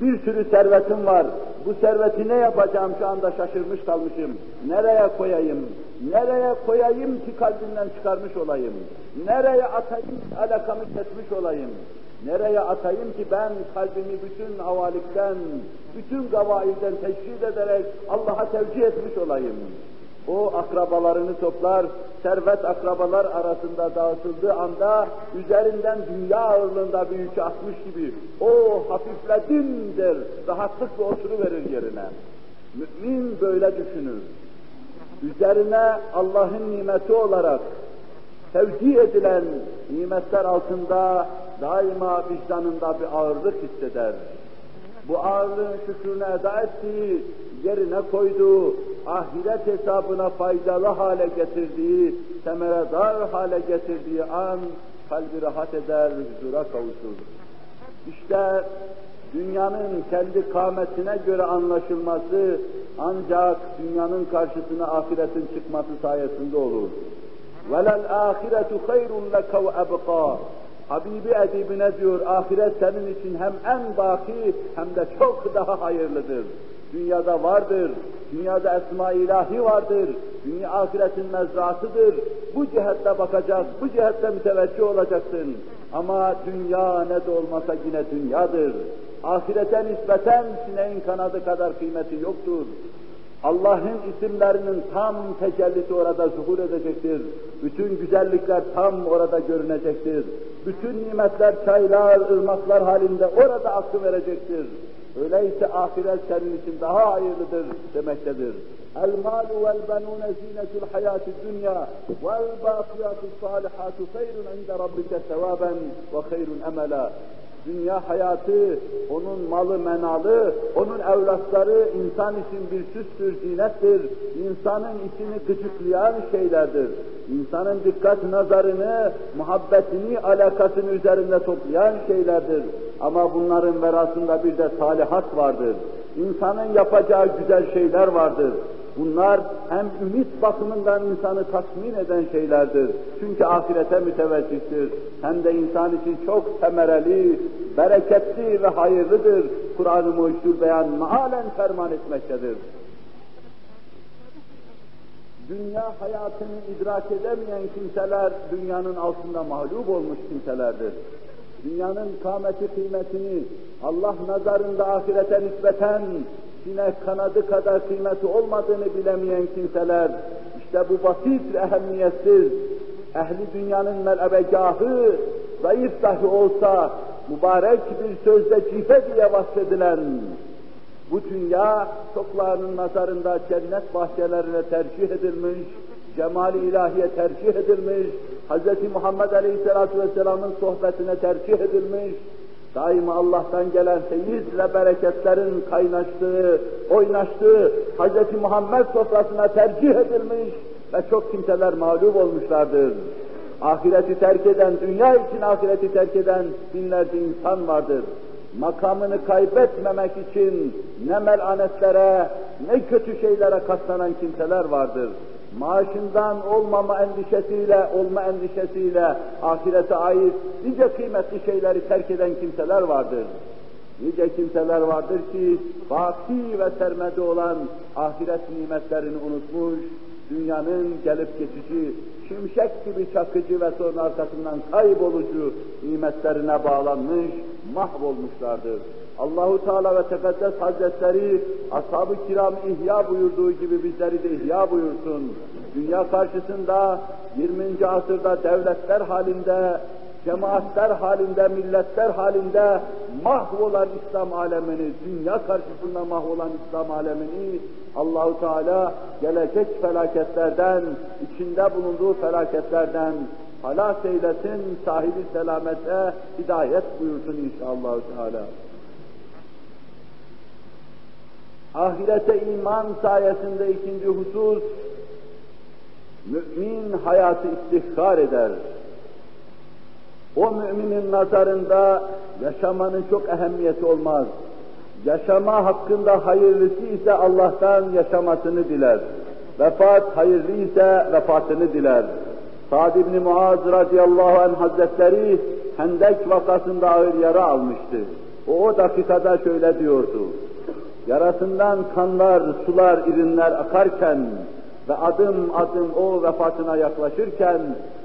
Bir sürü servetim var. Bu serveti ne yapacağım şu anda şaşırmış kalmışım. Nereye koyayım? Nereye koyayım ki kalbimden çıkarmış olayım? Nereye atayım alakamı kesmiş olayım? Nereye atayım ki ben kalbimi bütün havalikten, bütün gavailden teşhis ederek Allah'a tevcih etmiş olayım? O akrabalarını toplar, servet akrabalar arasında dağıtıldığı anda üzerinden dünya ağırlığında bir yükü atmış gibi o hafifledim der, rahatlıkla oturuverir yerine. Mümin böyle düşünür. Üzerine Allah'ın nimeti olarak tevcih edilen nimetler altında daima vicdanında bir ağırlık hisseder Bu ağırlığın şükrünü eda ettiği, yerine koyduğu, ahiret hesabına faydalı hale getirdiği, semeredar hale getirdiği an kalbi rahat eder, huzura kavuşur. İşte dünyanın kendi kâmetine göre anlaşılması ancak dünyanın karşısına ahiretin çıkması sayesinde olur. وَلَلْ آخِرَةُ خَيْرٌ لَكَ وَأَبْقَى Habibi edibine diyor, ahiret senin için hem en baki hem de çok daha hayırlıdır. Dünyada vardır, dünyada esma ilahi vardır, dünya ahiretin mezratıdır. Bu cihette bakacak, bu cihette müteveccih olacaksın. Ama dünya ne de olmasa yine dünyadır. Ahirete nispeten sineğin kanadı kadar kıymeti yoktur. Allah'ın isimlerinin tam tecellisi orada zuhur edecektir. Bütün güzellikler tam orada görünecektir. Bütün nimetler, çaylar, ırmaklar halinde orada aklı verecektir. Öyleyse ahiret senin için daha hayırlıdır demektedir. El malu vel benune zinetul hayati dünya vel bakiyatu salihatu hayrun inde rabbike sevaben ve hayrun emela dünya hayatı, onun malı menalı, onun evlatları insan için bir süstür, zinettir. İnsanın içini gıcıklayan şeylerdir. İnsanın dikkat nazarını, muhabbetini, alakasını üzerinde toplayan şeylerdir. Ama bunların verasında bir de salihat vardır. İnsanın yapacağı güzel şeyler vardır. Bunlar hem ümit bakımından insanı tatmin eden şeylerdir. Çünkü ahirete müteveccihtir. Hem de insan için çok temereli, bereketli ve hayırlıdır. Kur'an-ı Mucizül Beyan maalen ferman etmektedir. Dünya hayatını idrak edemeyen kimseler dünyanın altında mağlup olmuş kimselerdir. Dünyanın kâmeti kıymetini Allah nazarında ahirete nispeten sinek kanadı kadar kıymeti olmadığını bilemeyen kimseler, işte bu basit ve ehemmiyetsiz, ehli dünyanın melebegahı, zayıf dahi olsa, mübarek bir sözde cife diye bahsedilen, bu dünya çoklarının nazarında cennet bahçelerine tercih edilmiş, cemal-i ilahiye tercih edilmiş, Hz. Muhammed Aleyhisselatü Vesselam'ın sohbetine tercih edilmiş, daima Allah'tan gelen feyizle bereketlerin kaynaştığı, oynaştığı Hz. Muhammed sofrasına tercih edilmiş ve çok kimseler mağlup olmuşlardır. ahireti terk eden, dünya için ahireti terk eden binlerce insan vardır. Makamını kaybetmemek için ne melanetlere, ne kötü şeylere katlanan kimseler vardır. Maaşından olmama endişesiyle, olma endişesiyle ahirete ait nice kıymetli şeyleri terk eden kimseler vardır. Nice kimseler vardır ki baki ve sermede olan ahiret nimetlerini unutmuş, dünyanın gelip geçici, şimşek gibi çakıcı ve sonra arkasından kaybolucu nimetlerine bağlanmış, mahvolmuşlardır. Allahu Teala ve Tekaddes Hazretleri ashab-ı kiram ihya buyurduğu gibi bizleri de ihya buyursun. Dünya karşısında 20. asırda devletler halinde, cemaatler halinde, milletler halinde mahvolan İslam alemini, dünya karşısında mahvolan İslam alemini Allahu Teala gelecek felaketlerden, içinde bulunduğu felaketlerden halak eylesin, sahibi selamete hidayet buyursun inşallah Teala. Ahirete iman sayesinde ikinci husus, mümin hayatı istihkar eder. O müminin nazarında yaşamanın çok ehemmiyeti olmaz. Yaşama hakkında hayırlısı ise Allah'tan yaşamasını diler. Vefat hayırlı ise vefatını diler. Sa'd ibn Muaz radıyallahu anh hazretleri Hendek vakasında ağır yara almıştı. O, o dakikada şöyle diyordu. Yarasından kanlar, sular, irinler akarken ve adım adım o vefatına yaklaşırken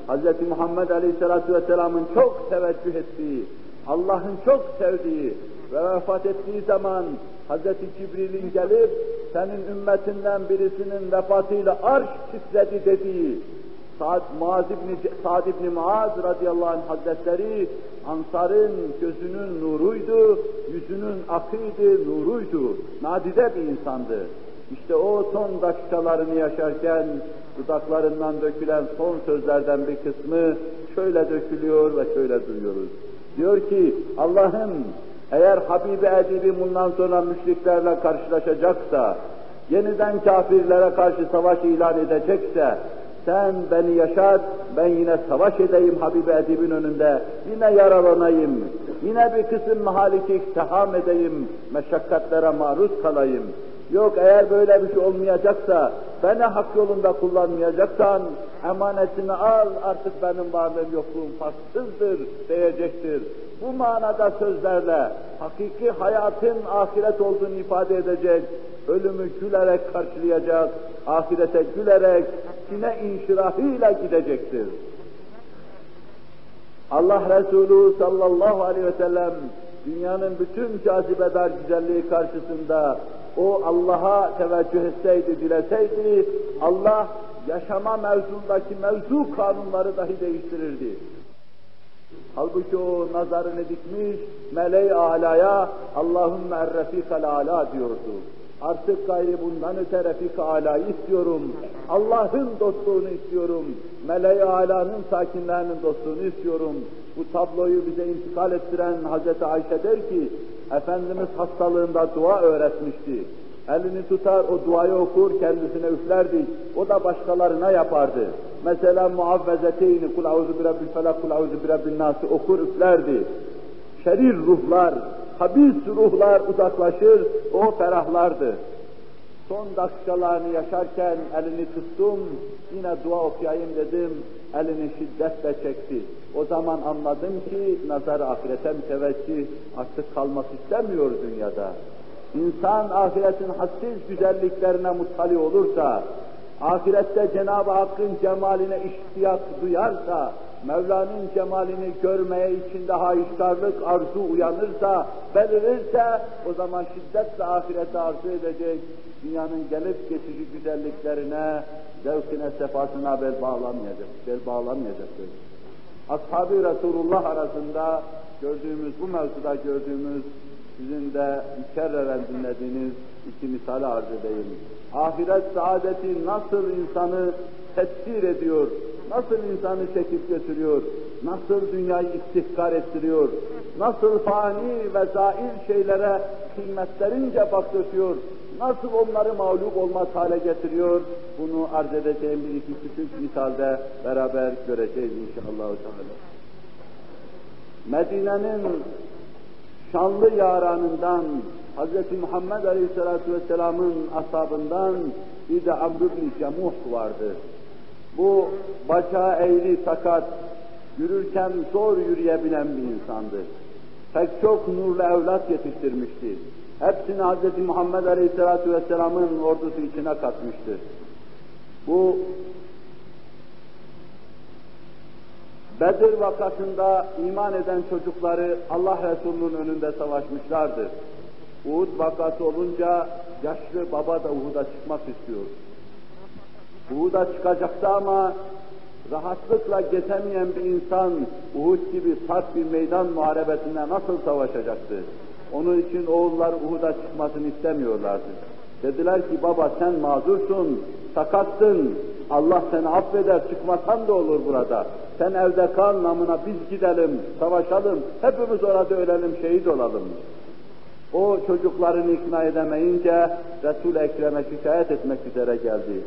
Hz. Muhammed Aleyhisselatü Vesselam'ın çok teveccüh ettiği, Allah'ın çok sevdiği ve vefat ettiği zaman Hz. Cibril'in gelip senin ümmetinden birisinin vefatıyla arş titredi dediği Sa'd, Muaz İbni, Sa'd İbni Muaz radıyallahu anh hazretleri Ansar'ın gözünün nuruydu, yüzünün akıydı, nuruydu. Nadide bir insandı. İşte o son dakikalarını yaşarken dudaklarından dökülen son sözlerden bir kısmı şöyle dökülüyor ve şöyle duyuyoruz. Diyor ki Allah'ım eğer Habibi Edibi bundan sonra müşriklerle karşılaşacaksa, yeniden kafirlere karşı savaş ilan edecekse, sen beni yaşat, ben yine savaş edeyim Habibi Edib'in önünde, yine yaralanayım, yine bir kısım mahaliki iktiham edeyim, meşakkatlere maruz kalayım. Yok eğer böyle bir şey olmayacaksa, beni hak yolunda kullanmayacaksan, emanetini al, artık benim varlığım yokluğum farksızdır diyecektir. Bu manada sözlerle hakiki hayatın ahiret olduğunu ifade edecek, ölümü gülerek karşılayacak, ahirete gülerek, sine inşirahıyla gidecektir. Allah Resulü sallallahu aleyhi ve sellem dünyanın bütün cazibedar güzelliği karşısında o Allah'a teveccüh etseydi, dileseydi, Allah yaşama mevzundaki mevzu kanunları dahi değiştirirdi. Halbuki o nazarını dikmiş, meleği alaya Allahümme errefikal ala diyordu. Artık gayri bundan öte refik alayı istiyorum. Allah'ın dostluğunu istiyorum. Meleği alanın sakinlerinin dostluğunu istiyorum. Bu tabloyu bize intikal ettiren Hazreti Ayşe der ki, Efendimiz hastalığında dua öğretmişti. Elini tutar, o duayı okur, kendisine üflerdi. O da başkalarına yapardı. Mesela muavvezeteyni, kul auzu bi rabbil felak, kul auzu bi rabbin nasi okur, üflerdi. Şerir ruhlar, habis ruhlar uzaklaşır, o ferahlardı. Son dakikalarını yaşarken elini tuttum, yine dua okuyayım dedim, elini şiddetle çekti. O zaman anladım ki nazar ahirete müteveccih artık kalmak istemiyor dünyada. İnsan ahiretin hadsiz güzelliklerine muttali olursa, ahirette Cenab-ı Hakk'ın cemaline iştiyak duyarsa, Mevla'nın cemalini görmeye içinde hayışkarlık, arzu uyanırsa, belirirse, o zaman şiddetle ahirete arzu edecek, dünyanın gelip geçici güzelliklerine, zevkine, sefasına bel bağlamayacak, bel bağlamayacaktır. Ashab-ı Resulullah arasında gördüğümüz, bu mevzuda gördüğümüz, sizin de mükerreren dinlediğiniz iki misali arz edeyim. Ahiret saadeti nasıl insanı tedbir ediyor, nasıl insanı çekip götürüyor, nasıl dünyayı istihkar ettiriyor, nasıl fani ve zail şeylere kıymetlerince baktırtıyor, nasıl onları mağlup olmaz hale getiriyor, bunu arz edeceğim bir iki küçük misalde beraber göreceğiz inşallah. Medine'nin şanlı yaranından, Hz. Muhammed Aleyhisselatü Vesselam'ın ashabından bir de Amr ibn Cemuh vardı. Bu bacağı eğri sakat, yürürken zor yürüyebilen bir insandı. Pek çok nurlu evlat yetiştirmişti. Hepsini Hz. Muhammed Aleyhisselatü Vesselam'ın ordusu içine katmıştı. Bu Bedir vakasında iman eden çocukları Allah Resulü'nün önünde savaşmışlardı. Uhud vakası olunca yaşlı baba da Uhud'a çıkmak istiyor. Uhud'a çıkacaktı ama rahatlıkla geçemeyen bir insan Uhud gibi sert bir meydan muharebetinde nasıl savaşacaktı? Onun için oğullar Uhud'a çıkmasını istemiyorlardı. Dediler ki baba sen mazursun, sakatsın, Allah seni affeder, çıkmasan da olur burada. Sen evde kal namına biz gidelim, savaşalım, hepimiz orada ölelim, şehit olalım. O çocuklarını ikna edemeyince Resul-i Ekrem'e şikayet etmek üzere geldi.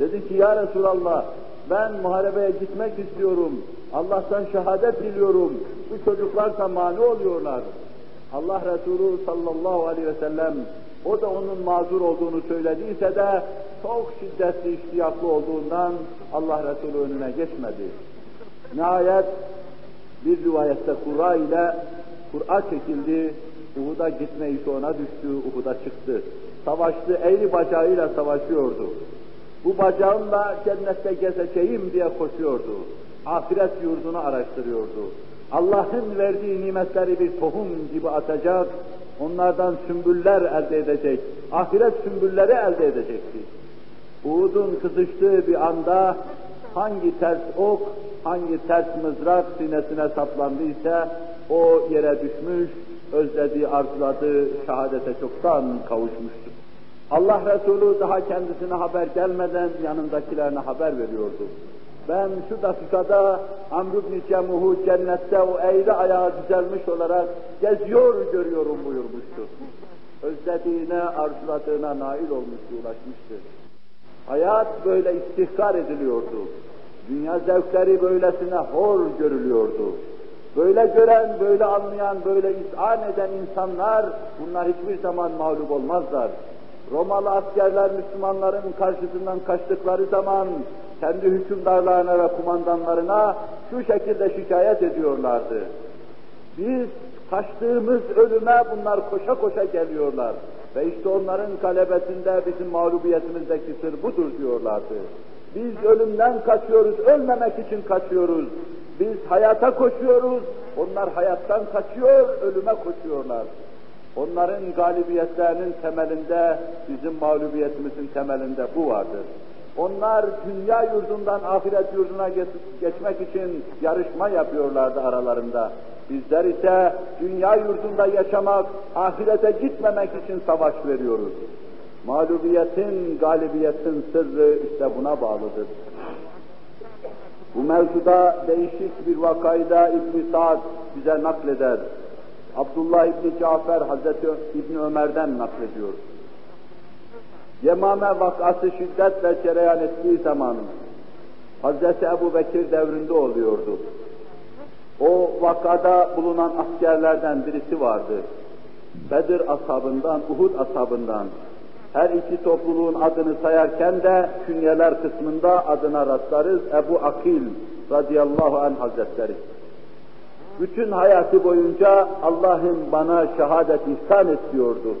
Dedi ki ya Resulallah ben muharebeye gitmek istiyorum. Allah'tan şehadet diliyorum. Bu çocuklar da mani oluyorlar. Allah Resulü sallallahu aleyhi ve sellem o da onun mazur olduğunu söylediyse de çok şiddetli iştiyaklı olduğundan Allah Resulü önüne geçmedi. Nihayet bir rivayette Kur'a ile Kur'a çekildi, Uhud'a gitme işi ona düştü, Uhud'a çıktı. Savaştı, eğri bacağıyla savaşıyordu. Bu bacağımla cennette gezeceğim diye koşuyordu. Ahiret yurdunu araştırıyordu. Allah'ın verdiği nimetleri bir tohum gibi atacak, onlardan sümbüller elde edecek, ahiret sümbülleri elde edecekti. Uhud'un kızıştığı bir anda hangi ters ok, hangi ters mızrak sinesine saplandıysa o yere düşmüş, özlediği, arzuladığı şehadete çoktan kavuşmuştu. Allah Resulü daha kendisine haber gelmeden yanındakilerine haber veriyordu. Ben şu dakikada Amr ibn Cemuh'u cennette o eğri ayağı düzelmiş olarak geziyor görüyorum buyurmuştu. Özlediğine, arzuladığına nail olmuştu, ulaşmıştı. Hayat böyle istihkar ediliyordu. Dünya zevkleri böylesine hor görülüyordu. Böyle gören, böyle anlayan, böyle izan eden insanlar bunlar hiçbir zaman mağlup olmazlar. Romalı askerler Müslümanların karşısından kaçtıkları zaman kendi hükümdarlarına ve kumandanlarına şu şekilde şikayet ediyorlardı. Biz kaçtığımız ölüme bunlar koşa koşa geliyorlar. Ve işte onların kalebesinde bizim mağlubiyetimizdeki sır budur diyorlardı. Biz ölümden kaçıyoruz, ölmemek için kaçıyoruz. Biz hayata koşuyoruz, onlar hayattan kaçıyor, ölüme koşuyorlar. Onların galibiyetlerinin temelinde, bizim mağlubiyetimizin temelinde bu vardır. Onlar dünya yurdundan ahiret yurduna geçmek için yarışma yapıyorlardı aralarında. Bizler ise dünya yurdunda yaşamak, ahirete gitmemek için savaş veriyoruz. Mağlubiyetin, galibiyetin sırrı işte buna bağlıdır. Bu mevzuda değişik bir vakayda İbn Sa'd bize nakleder. Abdullah İbni Cafer Hazreti İbni Ömer'den naklediyor. Yemame vakası şiddetle cereyan ettiği zaman Hazreti Ebu Bekir devrinde oluyordu. O vakada bulunan askerlerden birisi vardı. Bedir ashabından, Uhud ashabından. Her iki topluluğun adını sayarken de künyeler kısmında adına rastlarız Ebu Akil radıyallahu anh hazretleri. Bütün hayatı boyunca Allah'ın bana şehadet ihsan et diyordu.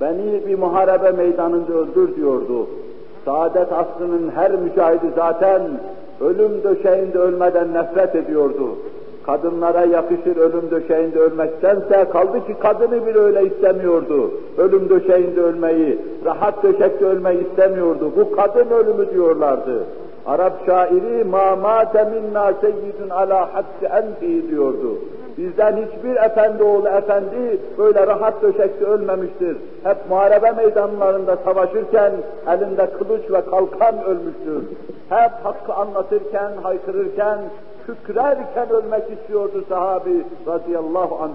Beni bir muharebe meydanında öldür diyordu. Saadet asrının her mücahidi zaten ölüm döşeğinde ölmeden nefret ediyordu. Kadınlara yakışır ölüm döşeğinde ölmektense kaldı ki kadını bile öyle istemiyordu. Ölüm döşeğinde ölmeyi, rahat döşekte ölmeyi istemiyordu. Bu kadın ölümü diyorlardı. Arap şairi ma mâte minnâ seyyidun alâ haddi enfihi diyordu. Bizden hiçbir efendi oğlu efendi böyle rahat döşekte ölmemiştir. Hep muharebe meydanlarında savaşırken elinde kılıç ve kalkan ölmüştür. Hep hakkı anlatırken, haykırırken, kükrerken ölmek istiyordu sahabi radıyallahu anh.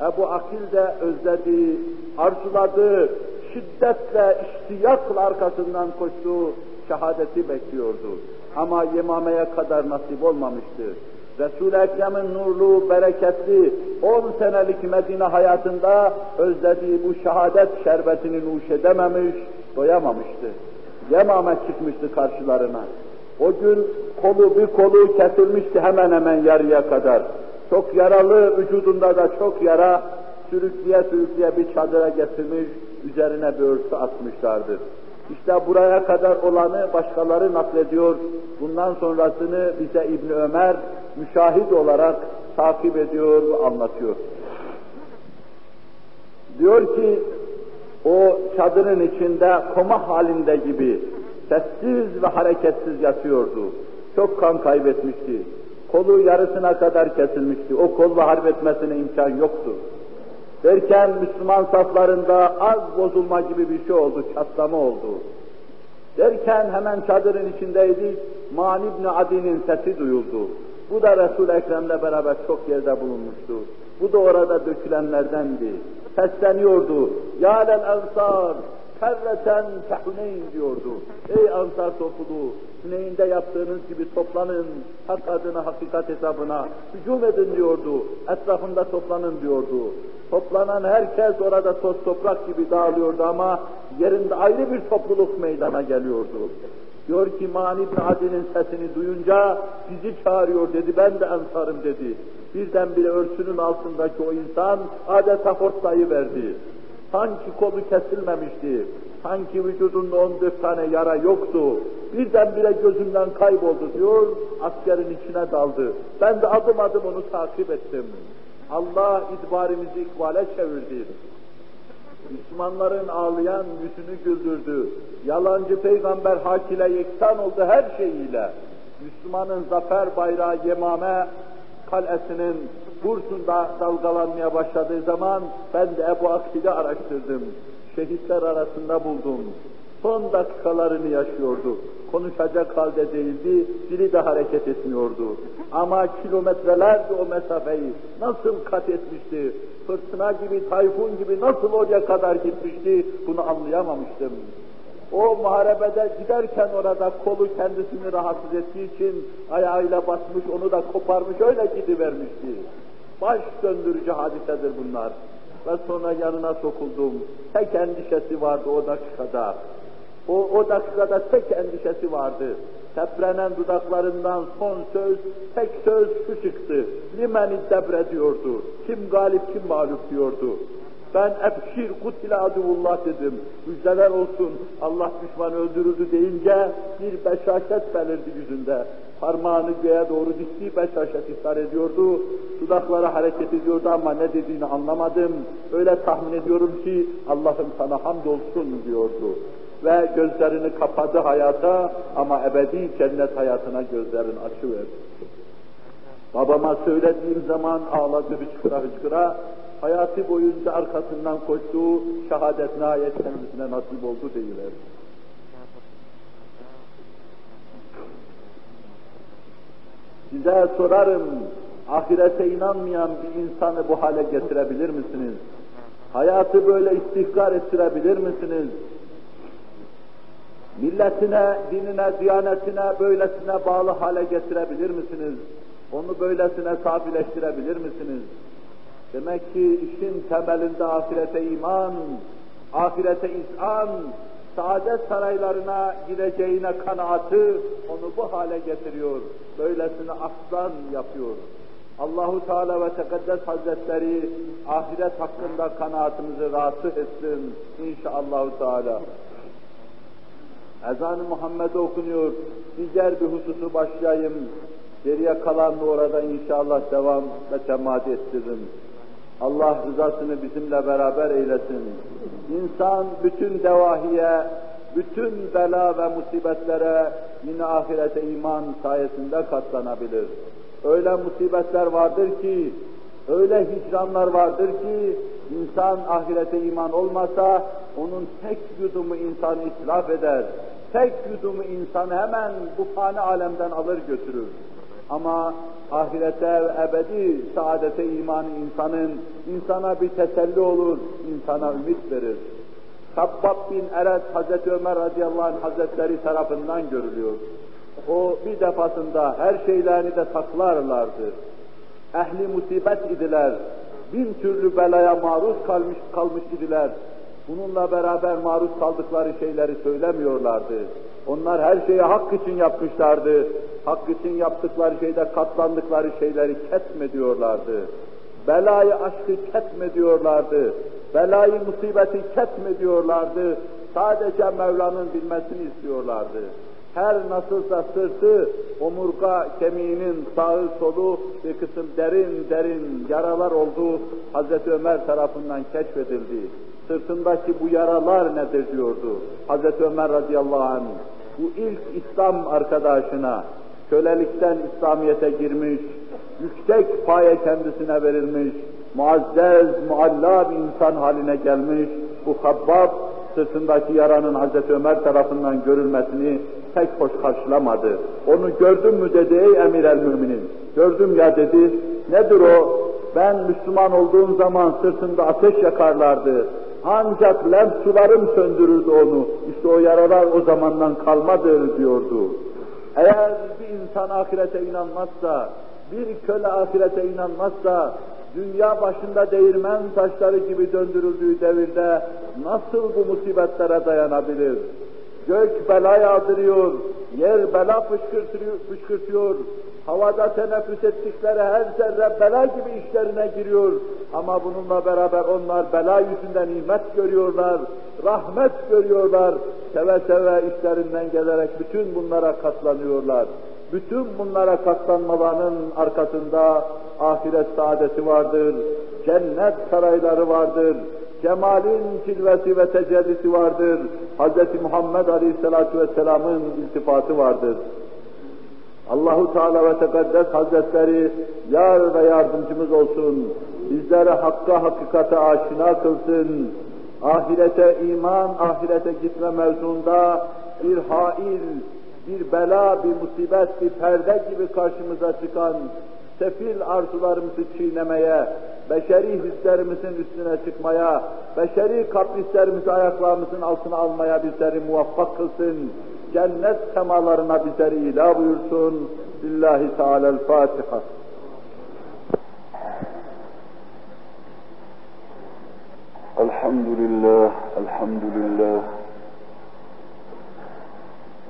Ebu Akil de özledi, arzuladı, şiddetle, iştiyakla arkasından koştuğu şehadeti bekliyordu. Ama yemameye kadar nasip olmamıştı. Resul-i Ekrem'in nurlu, bereketli 10 senelik Medine hayatında özlediği bu şehadet şerbetini nuş edememiş, doyamamıştı. Yemame çıkmıştı karşılarına. O gün kolu bir kolu kesilmişti hemen hemen yarıya kadar. Çok yaralı, vücudunda da çok yara, sürükleye sürükleye bir çadıra getirmiş, üzerine bir örtü atmışlardı. İşte buraya kadar olanı başkaları naklediyor. Bundan sonrasını bize İbni Ömer müşahit olarak takip ediyor ve anlatıyor. Diyor ki o çadırın içinde koma halinde gibi sessiz ve hareketsiz yatıyordu. Çok kan kaybetmişti. Kolu yarısına kadar kesilmişti. O kolla harp etmesine imkan yoktu. Derken Müslüman saflarında az bozulma gibi bir şey oldu, çatlama oldu. Derken hemen çadırın içindeydi, Mani ibn Adi'nin sesi duyuldu. Bu da Resul-i Ekrem'le beraber çok yerde bulunmuştu. Bu da orada dökülenlerdendi. Sesleniyordu. Ya lel ensar, kerreten fehneyn diyordu. Ey ansar topluluğu, Hüneyn'de yaptığınız gibi toplanın, hak adına, hakikat hesabına hücum edin diyordu. Etrafında toplanın diyordu. Toplanan herkes orada toz toprak gibi dağılıyordu ama yerinde ayrı bir topluluk meydana geliyordu. Diyor ki Mani bin Adi'nin sesini duyunca bizi çağırıyor dedi, ben de ensarım dedi. Birdenbire örtünün altındaki o insan adeta hortlayı verdi. Sanki kolu kesilmemişti, sanki vücudunda 14 tane yara yoktu. Birdenbire gözümden kayboldu diyor, askerin içine daldı. Ben de adım adım onu takip ettim. Allah idbarimizi ikbale çevirdi. Müslümanların ağlayan yüzünü güldürdü. Yalancı peygamber hak ile yeksan oldu her şeyiyle. Müslümanın zafer bayrağı Yemame kalesinin bursunda dalgalanmaya başladığı zaman ben de Ebu Akil'i araştırdım. Şehitler arasında buldum. Son dakikalarını yaşıyordu. Konuşacak halde değildi, dili de hareket etmiyordu. Ama kilometrelerce o mesafeyi nasıl kat etmişti, fırtına gibi, tayfun gibi nasıl oraya kadar gitmişti, bunu anlayamamıştım. O muharebede giderken orada kolu kendisini rahatsız ettiği için ayağıyla basmış, onu da koparmış, öyle gidivermişti. Baş döndürücü hadisedir bunlar. Ve sonra yanına sokuldum. Tek endişesi vardı o dakikada. O, o dakikada tek endişesi vardı. Teprenen dudaklarından son söz, tek söz şu çıktı. Limeni debre diyordu. Kim galip, kim mağlup diyordu. Ben ebşir kutile aduvullah dedim. Müjdeler olsun Allah düşmanı öldürüldü deyince bir beşaşet belirdi yüzünde. Parmağını göğe doğru dikti, beşaşet ihtar ediyordu. Dudakları hareket ediyordu ama ne dediğini anlamadım. Öyle tahmin ediyorum ki Allah'ım sana hamdolsun diyordu. Ve gözlerini kapadı hayata ama ebedi cennet hayatına gözlerini açıverdi. Babama söylediğim zaman ağladı hıçkıra hıçkıra, hayatı boyunca arkasından koştuğu şehadet nihayet kendisine nasip oldu deyiver. Size sorarım, ahirete inanmayan bir insanı bu hale getirebilir misiniz? Hayatı böyle istihkar ettirebilir misiniz? Milletine, dinine, diyanetine böylesine bağlı hale getirebilir misiniz? Onu böylesine safileştirebilir misiniz? Demek ki işin temelinde ahirete iman, ahirete izan, saadet saraylarına gideceğine kanaatı onu bu hale getiriyor. Böylesine aslan yapıyor. Allahu Teala ve Tekaddes Hazretleri ahiret hakkında kanaatimizi rahatsız etsin inşallah Teala. Ezan-ı Muhammed'e okunuyor. Diğer bir hususu başlayayım. Geriye kalanını orada inşallah devam ve temadi ettiririm. Allah rızasını bizimle beraber eylesin. İnsan bütün devahiye, bütün bela ve musibetlere yine ahirete iman sayesinde katlanabilir. Öyle musibetler vardır ki, öyle hicranlar vardır ki, insan ahirete iman olmasa, onun tek yudumu insan itlaf eder. Tek yudumu insan hemen bu fani alemden alır götürür. Ama ahirete ve ebedi saadete imanı insanın insana bir teselli olur, insana ümit verir. Kabbab bin Eret Hazreti Ömer radıyallahu anh hazretleri tarafından görülüyor. O bir defasında her şeylerini de saklarlardı. Ehli musibet idiler. Bin türlü belaya maruz kalmış, kalmış idiler. Bununla beraber maruz kaldıkları şeyleri söylemiyorlardı. Onlar her şeyi hak için yapmışlardı. Hak için yaptıkları şeyde katlandıkları şeyleri ketmediyorlardı. Belayı aşkı ketmediyorlardı. Belayı musibeti ketmediyorlardı. Sadece Mevla'nın bilmesini istiyorlardı. Her nasılsa sırtı, omurga kemiğinin sağı solu bir kısım derin derin yaralar olduğu Hazreti Ömer tarafından keşfedildi. Sırtındaki bu yaralar nedir diyordu Hazreti Ömer radıyallahu anh. Bu ilk İslam arkadaşına kölelikten İslamiyet'e girmiş, yüksek paye kendisine verilmiş, muazzez, mualla bir insan haline gelmiş bu Habbab sırtındaki yaranın Hazreti Ömer tarafından görülmesini pek hoş karşılamadı. Onu gördün mü dedi ey emir el müminin. Gördüm ya dedi. Nedir o? Ben Müslüman olduğum zaman sırtında ateş yakarlardı. Ancak lem sularım söndürürdü onu. İşte o yaralar o zamandan kalmadır diyordu. Eğer bir insan ahirete inanmazsa, bir köle ahirete inanmazsa, dünya başında değirmen taşları gibi döndürüldüğü devirde nasıl bu musibetlere dayanabilir? Gök bela yağdırıyor, yer bela fışkırtıyor, fışkırtıyor, havada teneffüs ettikleri her zerre bela gibi işlerine giriyor. Ama bununla beraber onlar bela yüzünden nimet görüyorlar, rahmet görüyorlar, seve seve işlerinden gelerek bütün bunlara katlanıyorlar. Bütün bunlara katlanmalarının arkasında ahiret saadeti vardır, cennet sarayları vardır, cemalin cilvesi ve tecellisi vardır, Hz. Muhammed Aleyhisselatü Vesselam'ın iltifatı vardır. Allahu Teala ve Tekaddes Hazretleri yar ve yardımcımız olsun. Bizlere hakka hakikate aşina kılsın. Ahirete iman, ahirete gitme mevzunda bir hail, bir bela, bir musibet, bir perde gibi karşımıza çıkan sefil arzularımızı çiğnemeye, beşeri hislerimizin üstüne çıkmaya, beşeri kaprislerimizi ayaklarımızın altına almaya bizleri muvaffak kılsın. Cennet semalarına bizleri ilah buyursun. Lillahi Teala'l-Fatiha. الحمد لله الحمد لله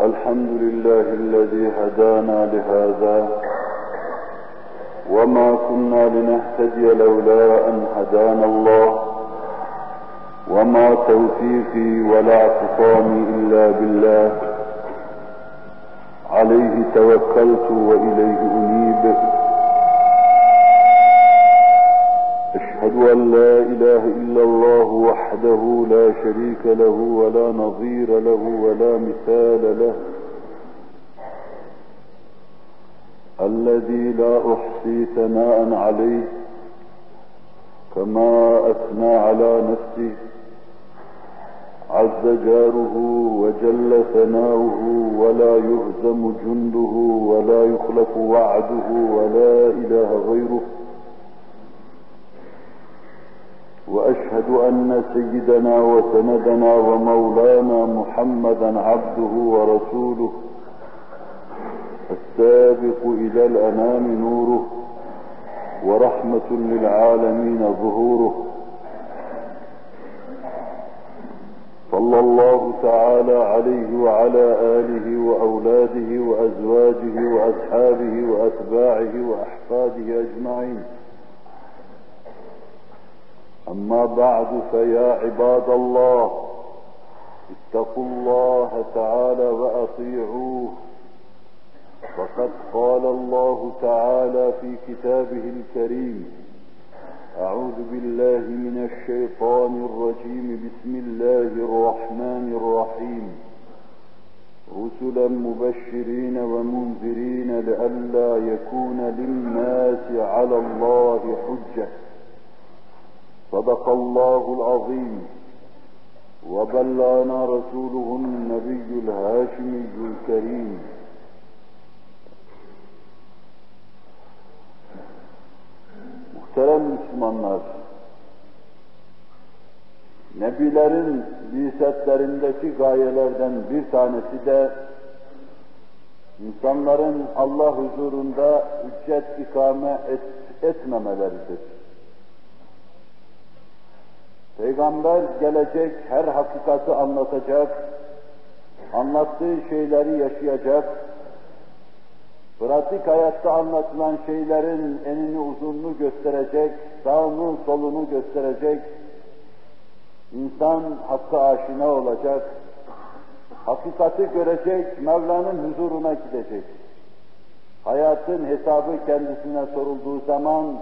الحمد لله الذي هدانا لهذا وما كنا لنهتدي لولا أن هدانا الله وما توفيقي ولا اعتصامي إلا بالله عليه توكلت وإليه أنيب. أشهد أن لا إله إلا الله وحده لا شريك له ولا نظير له ولا مثال له. الذي لا أحصي ثناء عليه كما أثنى على نفسه. عز جاره وجل ثناؤه ولا يهزم جنده ولا يخلف وعده ولا إله غيره. وأشهد أن سيدنا وسندنا ومولانا محمدا عبده ورسوله السابق إلى الأنام نوره ورحمة للعالمين ظهوره. صلى الله تعالى عليه وعلى آله وأولاده وأزواجه وأصحابه وأتباعه وأحفاده أجمعين. أما بعد فيا عباد الله اتقوا الله تعالى وأطيعوه. فقد قال الله تعالى في كتابه الكريم أعوذ بالله من الشيطان الرجيم. بسم الله الرحمن الرحيم. رسلا مبشرين ومنذرين لئلا يكون للناس على الله حجة. صدق الله العظيم. وبلغنا رسوله النبي الهاشمي الكريم. Muhterem Müslümanlar, Nebilerin bisetlerindeki gayelerden bir tanesi de insanların Allah huzurunda hüccet ikame et, etmemeleridir. Peygamber gelecek, her hakikati anlatacak, anlattığı şeyleri yaşayacak, pratik hayatta anlatılan şeylerin enini uzunluğu gösterecek, sağını solunu gösterecek, insan hakka aşina olacak, hakikati görecek, Mevla'nın huzuruna gidecek. Hayatın hesabı kendisine sorulduğu zaman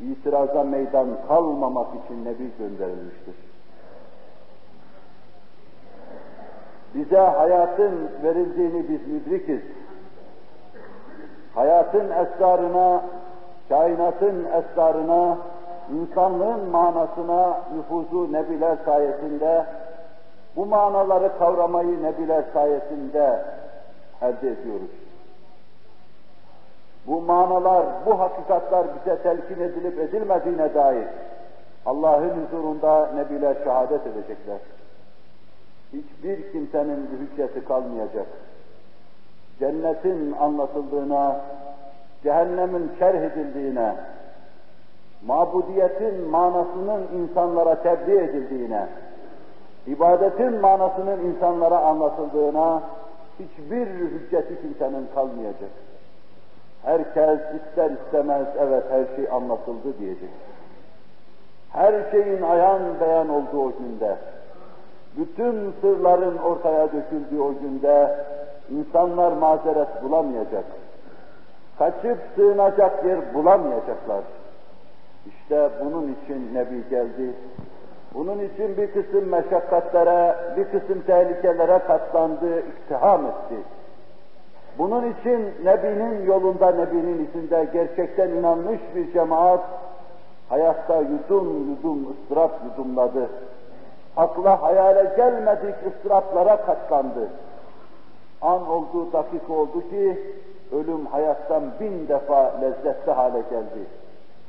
itiraza meydan kalmamak için Nebi gönderilmiştir. Bize hayatın verildiğini biz müdrikiz. Hayatın esrarına, kainatın esrarına, insanlığın manasına nüfuzu nebiler sayesinde, bu manaları kavramayı nebiler sayesinde elde ediyoruz. Bu manalar, bu hakikatler bize telkin edilip edilmediğine dair Allah'ın huzurunda nebiler şehadet edecekler. Hiçbir kimsenin hücceti kalmayacak. Cennetin anlatıldığına, cehennemin şerh edildiğine, mabudiyetin manasının insanlara tebliğ edildiğine, ibadetin manasının insanlara anlatıldığına hiçbir hücceti kimsenin kalmayacak. Herkes ister istemez evet her şey anlatıldı diyecek. Her şeyin ayan beyan olduğu o günde, bütün sırların ortaya döküldüğü o günde insanlar mazeret bulamayacak. Kaçıp sığınacak yer bulamayacaklar. İşte bunun için Nebi geldi. Bunun için bir kısım meşakkatlere, bir kısım tehlikelere katlandı, iktiham etti. Bunun için Nebi'nin yolunda, Nebi'nin içinde gerçekten inanmış bir cemaat hayatta yudum yudum ıstırap yudumladı. Akla hayale gelmedik ıstıraplara katlandı. An oldu, dakika oldu ki ölüm hayattan bin defa lezzetli hale geldi.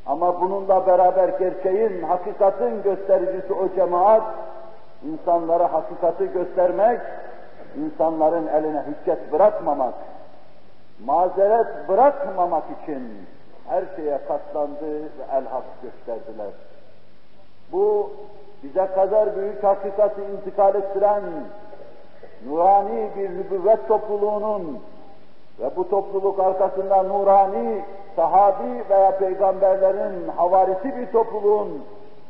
Ama bununla beraber gerçeğin, hakikatin göstericisi o cemaat, insanlara hakikati göstermek, insanların eline hüccet bırakmamak, mazeret bırakmamak için her şeye katlandı ve el hak gösterdiler. Bu bize kadar büyük hakikati intikal ettiren nurani bir nübüvvet topluluğunun ve bu topluluk arkasında nurani sahabi veya peygamberlerin havarisi bir topluluğun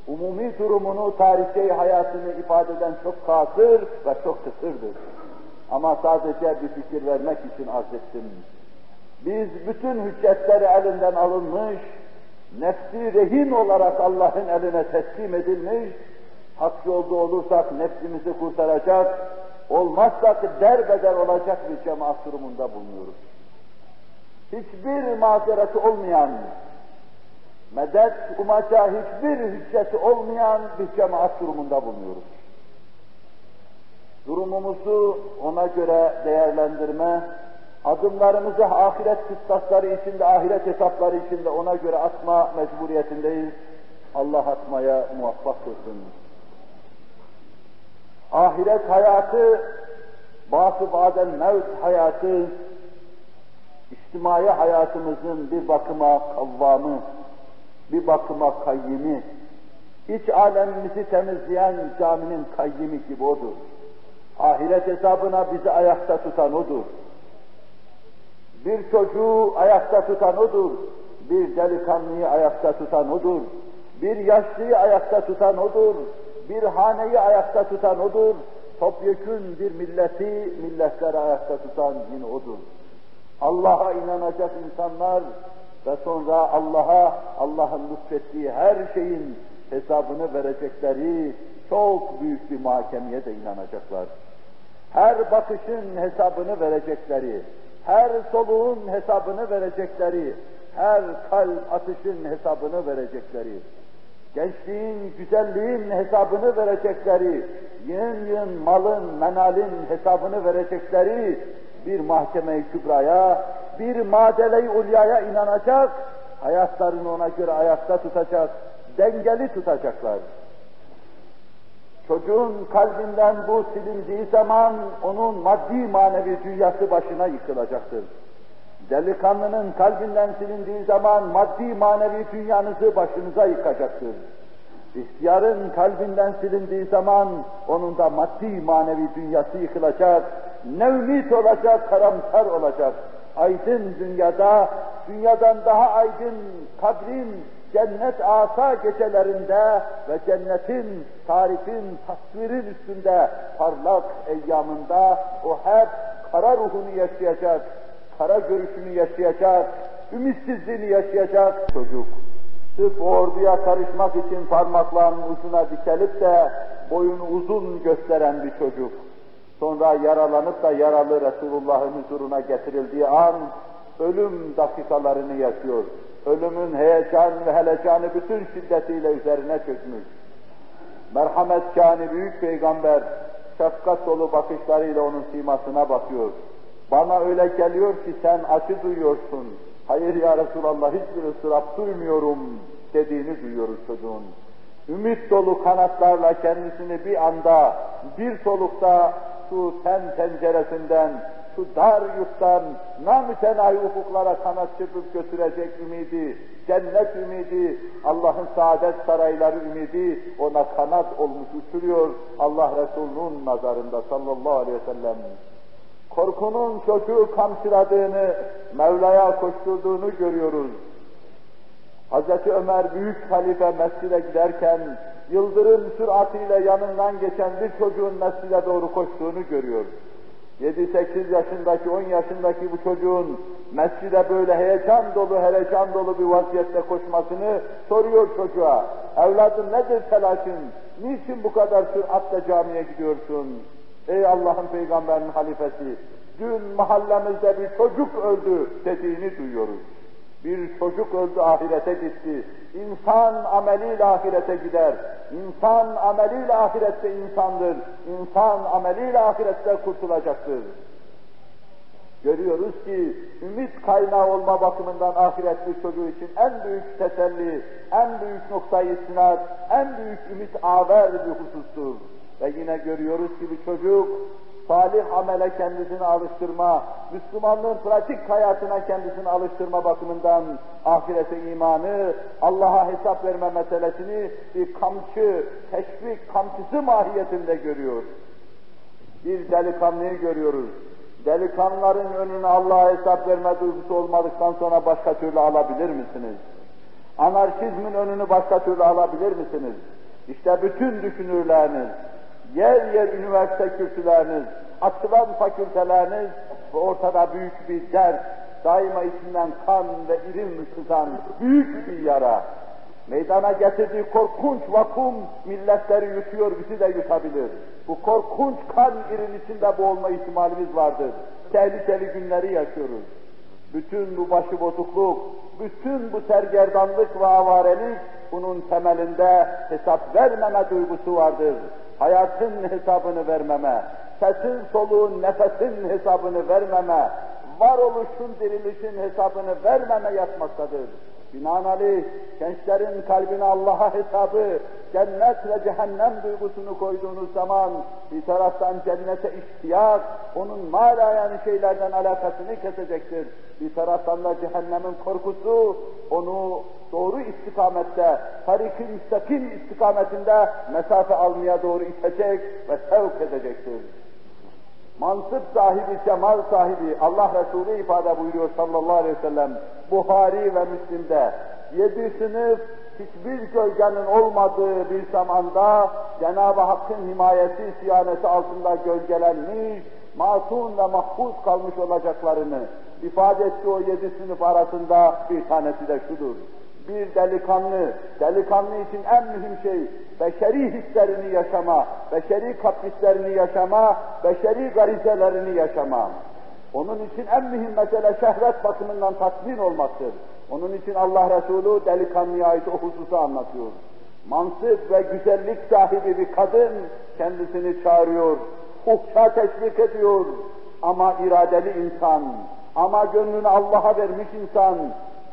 umumi durumunu, tarihi hayatını ifade eden çok kasır ve çok kısırdır. Ama sadece bir fikir vermek için arz ettim. Biz bütün hüccetleri elinden alınmış, nefsi rehin olarak Allah'ın eline teslim edilmiş, hak yolda olursak nefsimizi kurtaracak, olmazsak derbeder olacak bir cemaat durumunda bulunuyoruz. Hiçbir mazereti olmayan, medet umaca hiçbir hücceti olmayan bir cemaat durumunda bulunuyoruz. Durumumuzu ona göre değerlendirme, adımlarımızı ahiret kıstasları içinde, ahiret hesapları içinde ona göre atma mecburiyetindeyiz. Allah atmaya muvaffak kılsın. Ahiret hayatı, batı baden mevt hayatı, içtimai hayatımızın bir bakıma kavvamı, bir bakıma kayyimi, iç alemimizi temizleyen caminin kayyimi gibi odur. Ahiret hesabına bizi ayakta tutan odur. Bir çocuğu ayakta tutan odur. Bir delikanlıyı ayakta tutan odur. Bir yaşlıyı ayakta tutan odur. Bir haneyi ayakta tutan odur. Topyekün bir milleti, milletleri ayakta tutan yine odur. Allah'a inanacak insanlar ve sonra Allah'a, Allah'ın lütfettiği her şeyin hesabını verecekleri çok büyük bir mahkemeye de inanacaklar. Her bakışın hesabını verecekleri, her soluğun hesabını verecekleri, her kalp atışın hesabını verecekleri, gençliğin, güzelliğin hesabını verecekleri, yığın yığın malın, menalin hesabını verecekleri bir mahkeme-i kübraya, bir madele-i ulyaya inanacak, hayatlarını ona göre ayakta tutacak, dengeli tutacaklar. Çocuğun kalbinden bu silindiği zaman onun maddi manevi dünyası başına yıkılacaktır. Delikanlının kalbinden silindiği zaman maddi manevi dünyanızı başınıza yıkacaktır. İhtiyarın kalbinden silindiği zaman onun da maddi manevi dünyası yıkılacak, ne ümit olacak, karamsar olacak. Aydın dünyada, dünyadan daha aydın kabrin, cennet asa gecelerinde ve cennetin, tarifin, tasvirin üstünde parlak eyyamında o hep kara ruhunu yaşayacak, kara görüşünü yaşayacak, ümitsizliğini yaşayacak çocuk. Sırf orduya karışmak için parmaklarının ucuna dikelip de boyunu uzun gösteren bir çocuk. Sonra yaralanıp da yaralı Resulullah'ın huzuruna getirildiği an ölüm dakikalarını yaşıyor. Ölümün heyecan ve helecanı bütün şiddetiyle üzerine çökmüş. Merhamet kâni büyük peygamber şefkat dolu bakışlarıyla onun simasına bakıyor. Bana öyle geliyor ki sen acı duyuyorsun. Hayır ya Resulallah hiçbir ıstırap duymuyorum dediğini duyuyoruz çocuğun. Ümit dolu kanatlarla kendisini bir anda, bir solukta şu ten penceresinden, şu dar yurttan namütenahi ufuklara kanat çırpıp götürecek ümidi, cennet ümidi, Allah'ın saadet sarayları ümidi ona kanat olmuş uçuruyor Allah Resulü'nün nazarında sallallahu aleyhi ve sellem. Korkunun çocuğu kamçıladığını, Mevla'ya koşturduğunu görüyoruz. Hazreti Ömer büyük halife mescide giderken yıldırım süratiyle yanından geçen bir çocuğun mescide doğru koştuğunu görüyor. 7-8 yaşındaki, 10 yaşındaki bu çocuğun mescide böyle heyecan dolu, heyecan dolu bir vaziyette koşmasını soruyor çocuğa. Evladım nedir telaşın? Niçin bu kadar süratle camiye gidiyorsun? Ey Allah'ın peygamberinin halifesi, dün mahallemizde bir çocuk öldü dediğini duyuyoruz. Bir çocuk öldü ahirete gitti. İnsan ameliyle ahirete gider. İnsan ameliyle ahirette insandır. İnsan ameliyle ahirette kurtulacaktır. Görüyoruz ki ümit kaynağı olma bakımından ahiret bir çocuğu için en büyük teselli, en büyük noktayı istinad, en büyük ümit aver bir husustur. Ve yine görüyoruz ki bir çocuk salih amele kendisini alıştırma, Müslümanlığın pratik hayatına kendisini alıştırma bakımından ahirete imanı, Allah'a hesap verme meselesini bir kamçı, teşvik kamçısı mahiyetinde görüyor. Bir delikanlıyı görüyoruz. Delikanlıların önüne Allah'a hesap verme duygusu olmadıktan sonra başka türlü alabilir misiniz? Anarşizmin önünü başka türlü alabilir misiniz? İşte bütün düşünürleriniz, yer yer üniversite kürsüleriniz, açılan fakülteleriniz ve ortada büyük bir dert, daima içinden kan ve irin sızan büyük bir yara. Meydana getirdiği korkunç vakum milletleri yutuyor, bizi de yutabilir. Bu korkunç kan irin içinde boğulma ihtimalimiz vardır. Tehlikeli günleri yaşıyoruz. Bütün bu başıbozukluk, bütün bu sergerdanlık ve avarelik bunun temelinde hesap vermeme duygusu vardır hayatın hesabını vermeme, sesin soluğun nefesin hesabını vermeme, varoluşun dirilişin hesabını vermeme yatmaktadır. Binaenaleyh gençlerin kalbine Allah'a hesabı, cennet ve cehennem duygusunu koyduğunuz zaman bir taraftan cennete iştiyak, onun mala yani şeylerden alakasını kesecektir. Bir taraftan da cehennemin korkusu onu doğru istikamette, tarik-i müstakim istikametinde mesafe almaya doğru itecek ve sevk edecektir. Mansıp sahibi, cemal sahibi Allah Resulü ifade buyuruyor sallallahu aleyhi ve sellem Buhari ve Müslim'de. Yedi sınıf hiçbir gölgenin olmadığı bir zamanda Cenab-ı Hakk'ın himayesi, siyaneti altında gölgelenmiş, masum ve mahfuz kalmış olacaklarını ifade etti o yedi sınıf arasında bir tanesi de şudur bir delikanlı, delikanlı için en mühim şey beşeri hislerini yaşama, beşeri kaprislerini yaşama, beşeri garizelerini yaşama. Onun için en mühim mesele şehvet bakımından tatmin olmaktır. Onun için Allah Resulü delikanlıya ait o hususu anlatıyor. Mansıp ve güzellik sahibi bir kadın kendisini çağırıyor, fuhşa teşvik ediyor. Ama iradeli insan, ama gönlünü Allah'a vermiş insan,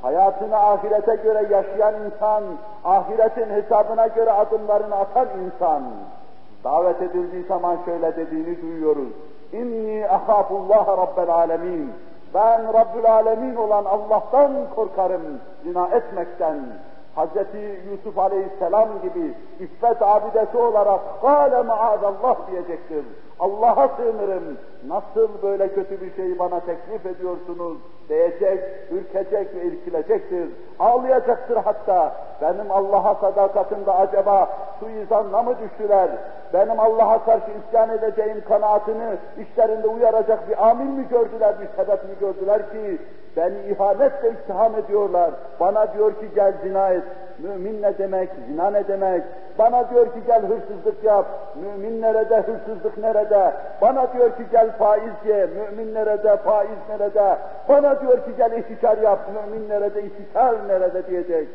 hayatını ahirete göre yaşayan insan, ahiretin hesabına göre adımlarını atan insan, Davet edildiği zaman şöyle dediğini duyuyoruz. İnni ahafullah rabbel alemin. Ben Rabbül Alemin olan Allah'tan korkarım zina etmekten. Hazreti Yusuf Aleyhisselam gibi iffet abidesi olarak "Kâle maazallah" diyecektir. Allah'a sığınırım, nasıl böyle kötü bir şeyi bana teklif ediyorsunuz diyecek, ürkecek ve irkilecektir. Ağlayacaktır hatta, benim Allah'a sadakatimde acaba suizanla mı düştüler, benim Allah'a karşı isyan edeceğim kanaatini işlerinde uyaracak bir amil mi gördüler, bir sebep mi gördüler ki beni ihanetle ittiham ediyorlar. Bana diyor ki gel zina et. Mümin ne demek, zina ne demek? Bana diyor ki gel hırsızlık yap. Mümin nerede, hırsızlık nerede? Bana diyor ki gel faiz ye. Mümin nerede, faiz nerede? Bana diyor ki gel ihtikar yap. Mümin nerede, ihtikar nerede diyecek.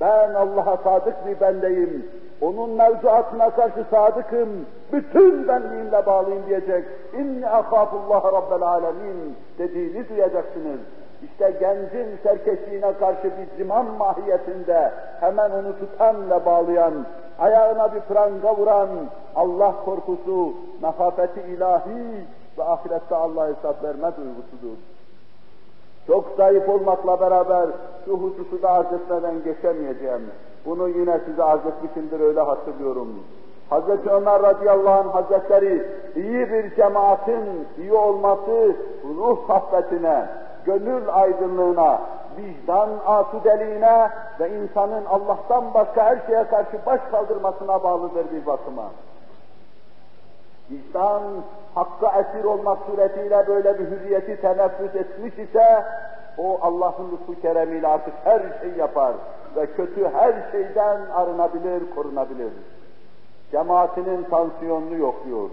Ben Allah'a sadık bir bendeyim. Onun mevzuatına karşı sadıkım. Bütün benliğimle bağlıyım diyecek. İnni ahafullah rabbel alemin dediğini duyacaksınız. İşte gencin serkeşliğine karşı bir ziman mahiyetinde hemen onu tutan ve bağlayan, ayağına bir pranga vuran Allah korkusu, nafafeti ilahi ve ahirette Allah'a hesap verme duygusudur. Çok zayıf olmakla beraber şu hususu da arz etmeden geçemeyeceğim. Bunu yine size arz etmişimdir öyle hatırlıyorum. Hz. Ömer radıyallahu anh hazretleri iyi bir cemaatin iyi olması ruh sohbetine, gönül aydınlığına, vicdan asudeliğine ve insanın Allah'tan başka her şeye karşı baş kaldırmasına bağlıdır bir bakıma. Vicdan hakka esir olmak suretiyle böyle bir hürriyeti teneffüs etmiş ise o Allah'ın lütfu keremiyle artık her şey yapar ve kötü her şeyden arınabilir, korunabilir. Cemaatinin tansiyonunu yokluyor.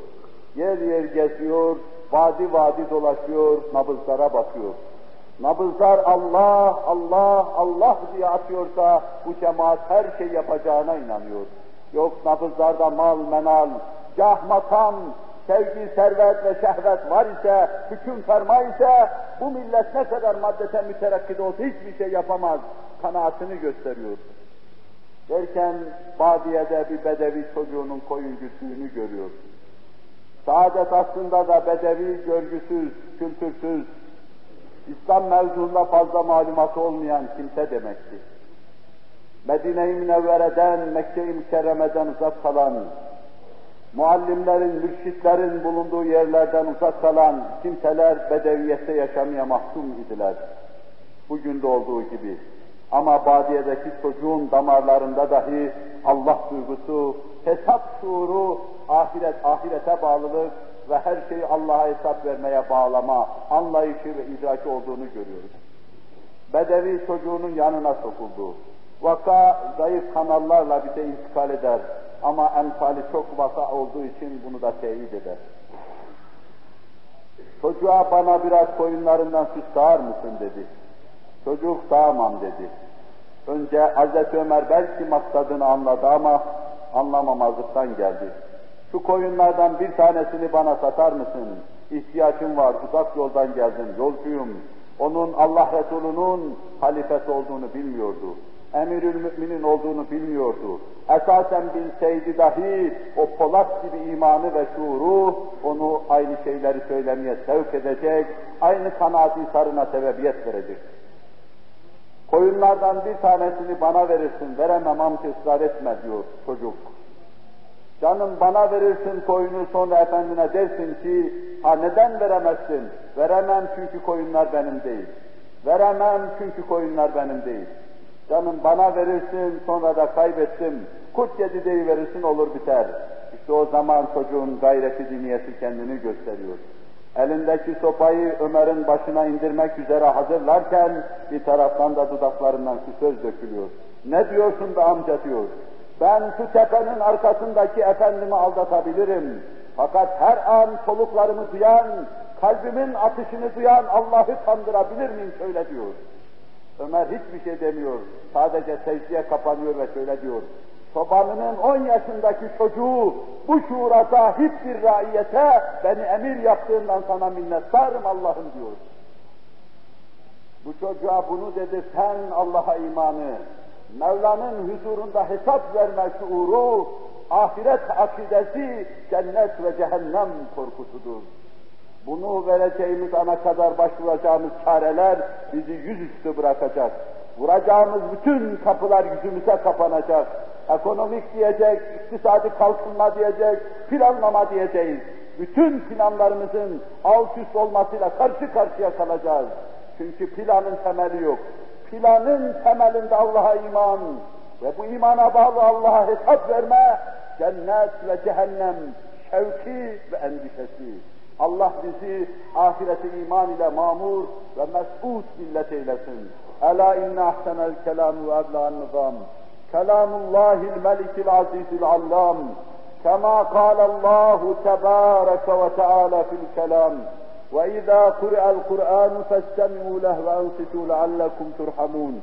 Yer yer geziyor, vadi vadi dolaşıyor, nabızlara bakıyor. Nabızlar Allah, Allah, Allah diye atıyorsa bu cemaat her şey yapacağına inanıyor. Yok nabızlarda mal, menal, cah, makam, sevgi, servet ve şehvet var ise, hüküm ferma ise bu millet ne kadar maddete müterekkit olsa hiçbir şey yapamaz. Kanaatini gösteriyor. Derken Badiye'de bir bedevi çocuğunun koyun güttüğünü görüyor. Saadet aslında da bedevi, görgüsüz, kültürsüz, İslam mevzuunda fazla malumatı olmayan kimse demektir. Medine-i Münevvere'den, Mekke-i Mükerreme'den uzak kalan, muallimlerin, mürşitlerin bulunduğu yerlerden uzak kalan kimseler bedeviyette yaşamaya mahkum idiler. Bugün de olduğu gibi. Ama badiyedeki çocuğun damarlarında dahi Allah duygusu, hesap şuuru, ahiret, ahirete bağlılık ve her şeyi Allah'a hesap vermeye bağlama anlayışı ve idraki olduğunu görüyoruz. Bedevi çocuğunun yanına sokuldu. Vaka zayıf kanallarla bize intikal eder. Ama emsali çok vaka olduğu için bunu da teyit eder. Çocuğa bana biraz koyunlarından süt sağar mısın dedi. Çocuk sağamam dedi. Önce Hz. Ömer belki maksadını anladı ama anlamamazlıktan geldi. Şu koyunlardan bir tanesini bana satar mısın? İhtiyacım var, uzak yoldan geldim, yolcuyum. Onun Allah Resulü'nün halifesi olduğunu bilmiyordu. Emirül müminin olduğunu bilmiyordu. Esasen bilseydi dahi o Polat gibi imanı ve şuuru onu aynı şeyleri söylemeye sevk edecek, aynı kanaat sarına sebebiyet verecek. Koyunlardan bir tanesini bana verirsin, veremem amca ısrar etme diyor çocuk. Canım bana verirsin koyunu sonra efendine dersin ki, ha neden veremezsin? Veremem çünkü koyunlar benim değil. Veremem çünkü koyunlar benim değil. Canım bana verirsin sonra da kaybettim. Kurt yedi verirsin olur biter. İşte o zaman çocuğun gayreti diniyeti kendini gösteriyor. Elindeki sopayı Ömer'in başına indirmek üzere hazırlarken bir taraftan da dudaklarından şu söz dökülüyor. Ne diyorsun be amca diyor. Ben şu tepenin arkasındaki efendimi aldatabilirim. Fakat her an soluklarımı duyan, kalbimin atışını duyan Allah'ı kandırabilir miyim şöyle diyor. Ömer hiçbir şey demiyor. Sadece secdeye kapanıyor ve şöyle diyor. Çobanının on yaşındaki çocuğu bu şuura sahip bir raiyete beni emir yaptığından sana minnettarım Allah'ım diyor. Bu çocuğa bunu dedi, sen Allah'a imanı, Mevla'nın huzurunda hesap verme şuuru, ahiret akidesi cennet ve cehennem korkusudur. Bunu vereceğimiz ana kadar başvuracağımız çareler bizi yüzüstü bırakacak. Vuracağımız bütün kapılar yüzümüze kapanacak. Ekonomik diyecek, iktisadi kalkınma diyecek, planlama diyeceğiz. Bütün planlarımızın alt üst olmasıyla karşı karşıya kalacağız. Çünkü planın temeli yok filanın temelinde Allah'a iman ve bu imana bağlı Allah'a hesap verme, cennet ve cehennem şevki ve endişesi. Allah bizi ahirete iman ile mamur ve mes'ud millet eylesin. Ela inne ahsenel kelamu ve ebla'n nizam. Kelamullahil melikil azizil allam. Kema kâle Allahu tebâreke ve teâlâ fil kelam. وإذا قرأ القرآن فاستمعوا له وأنصتوا لعلكم ترحمون.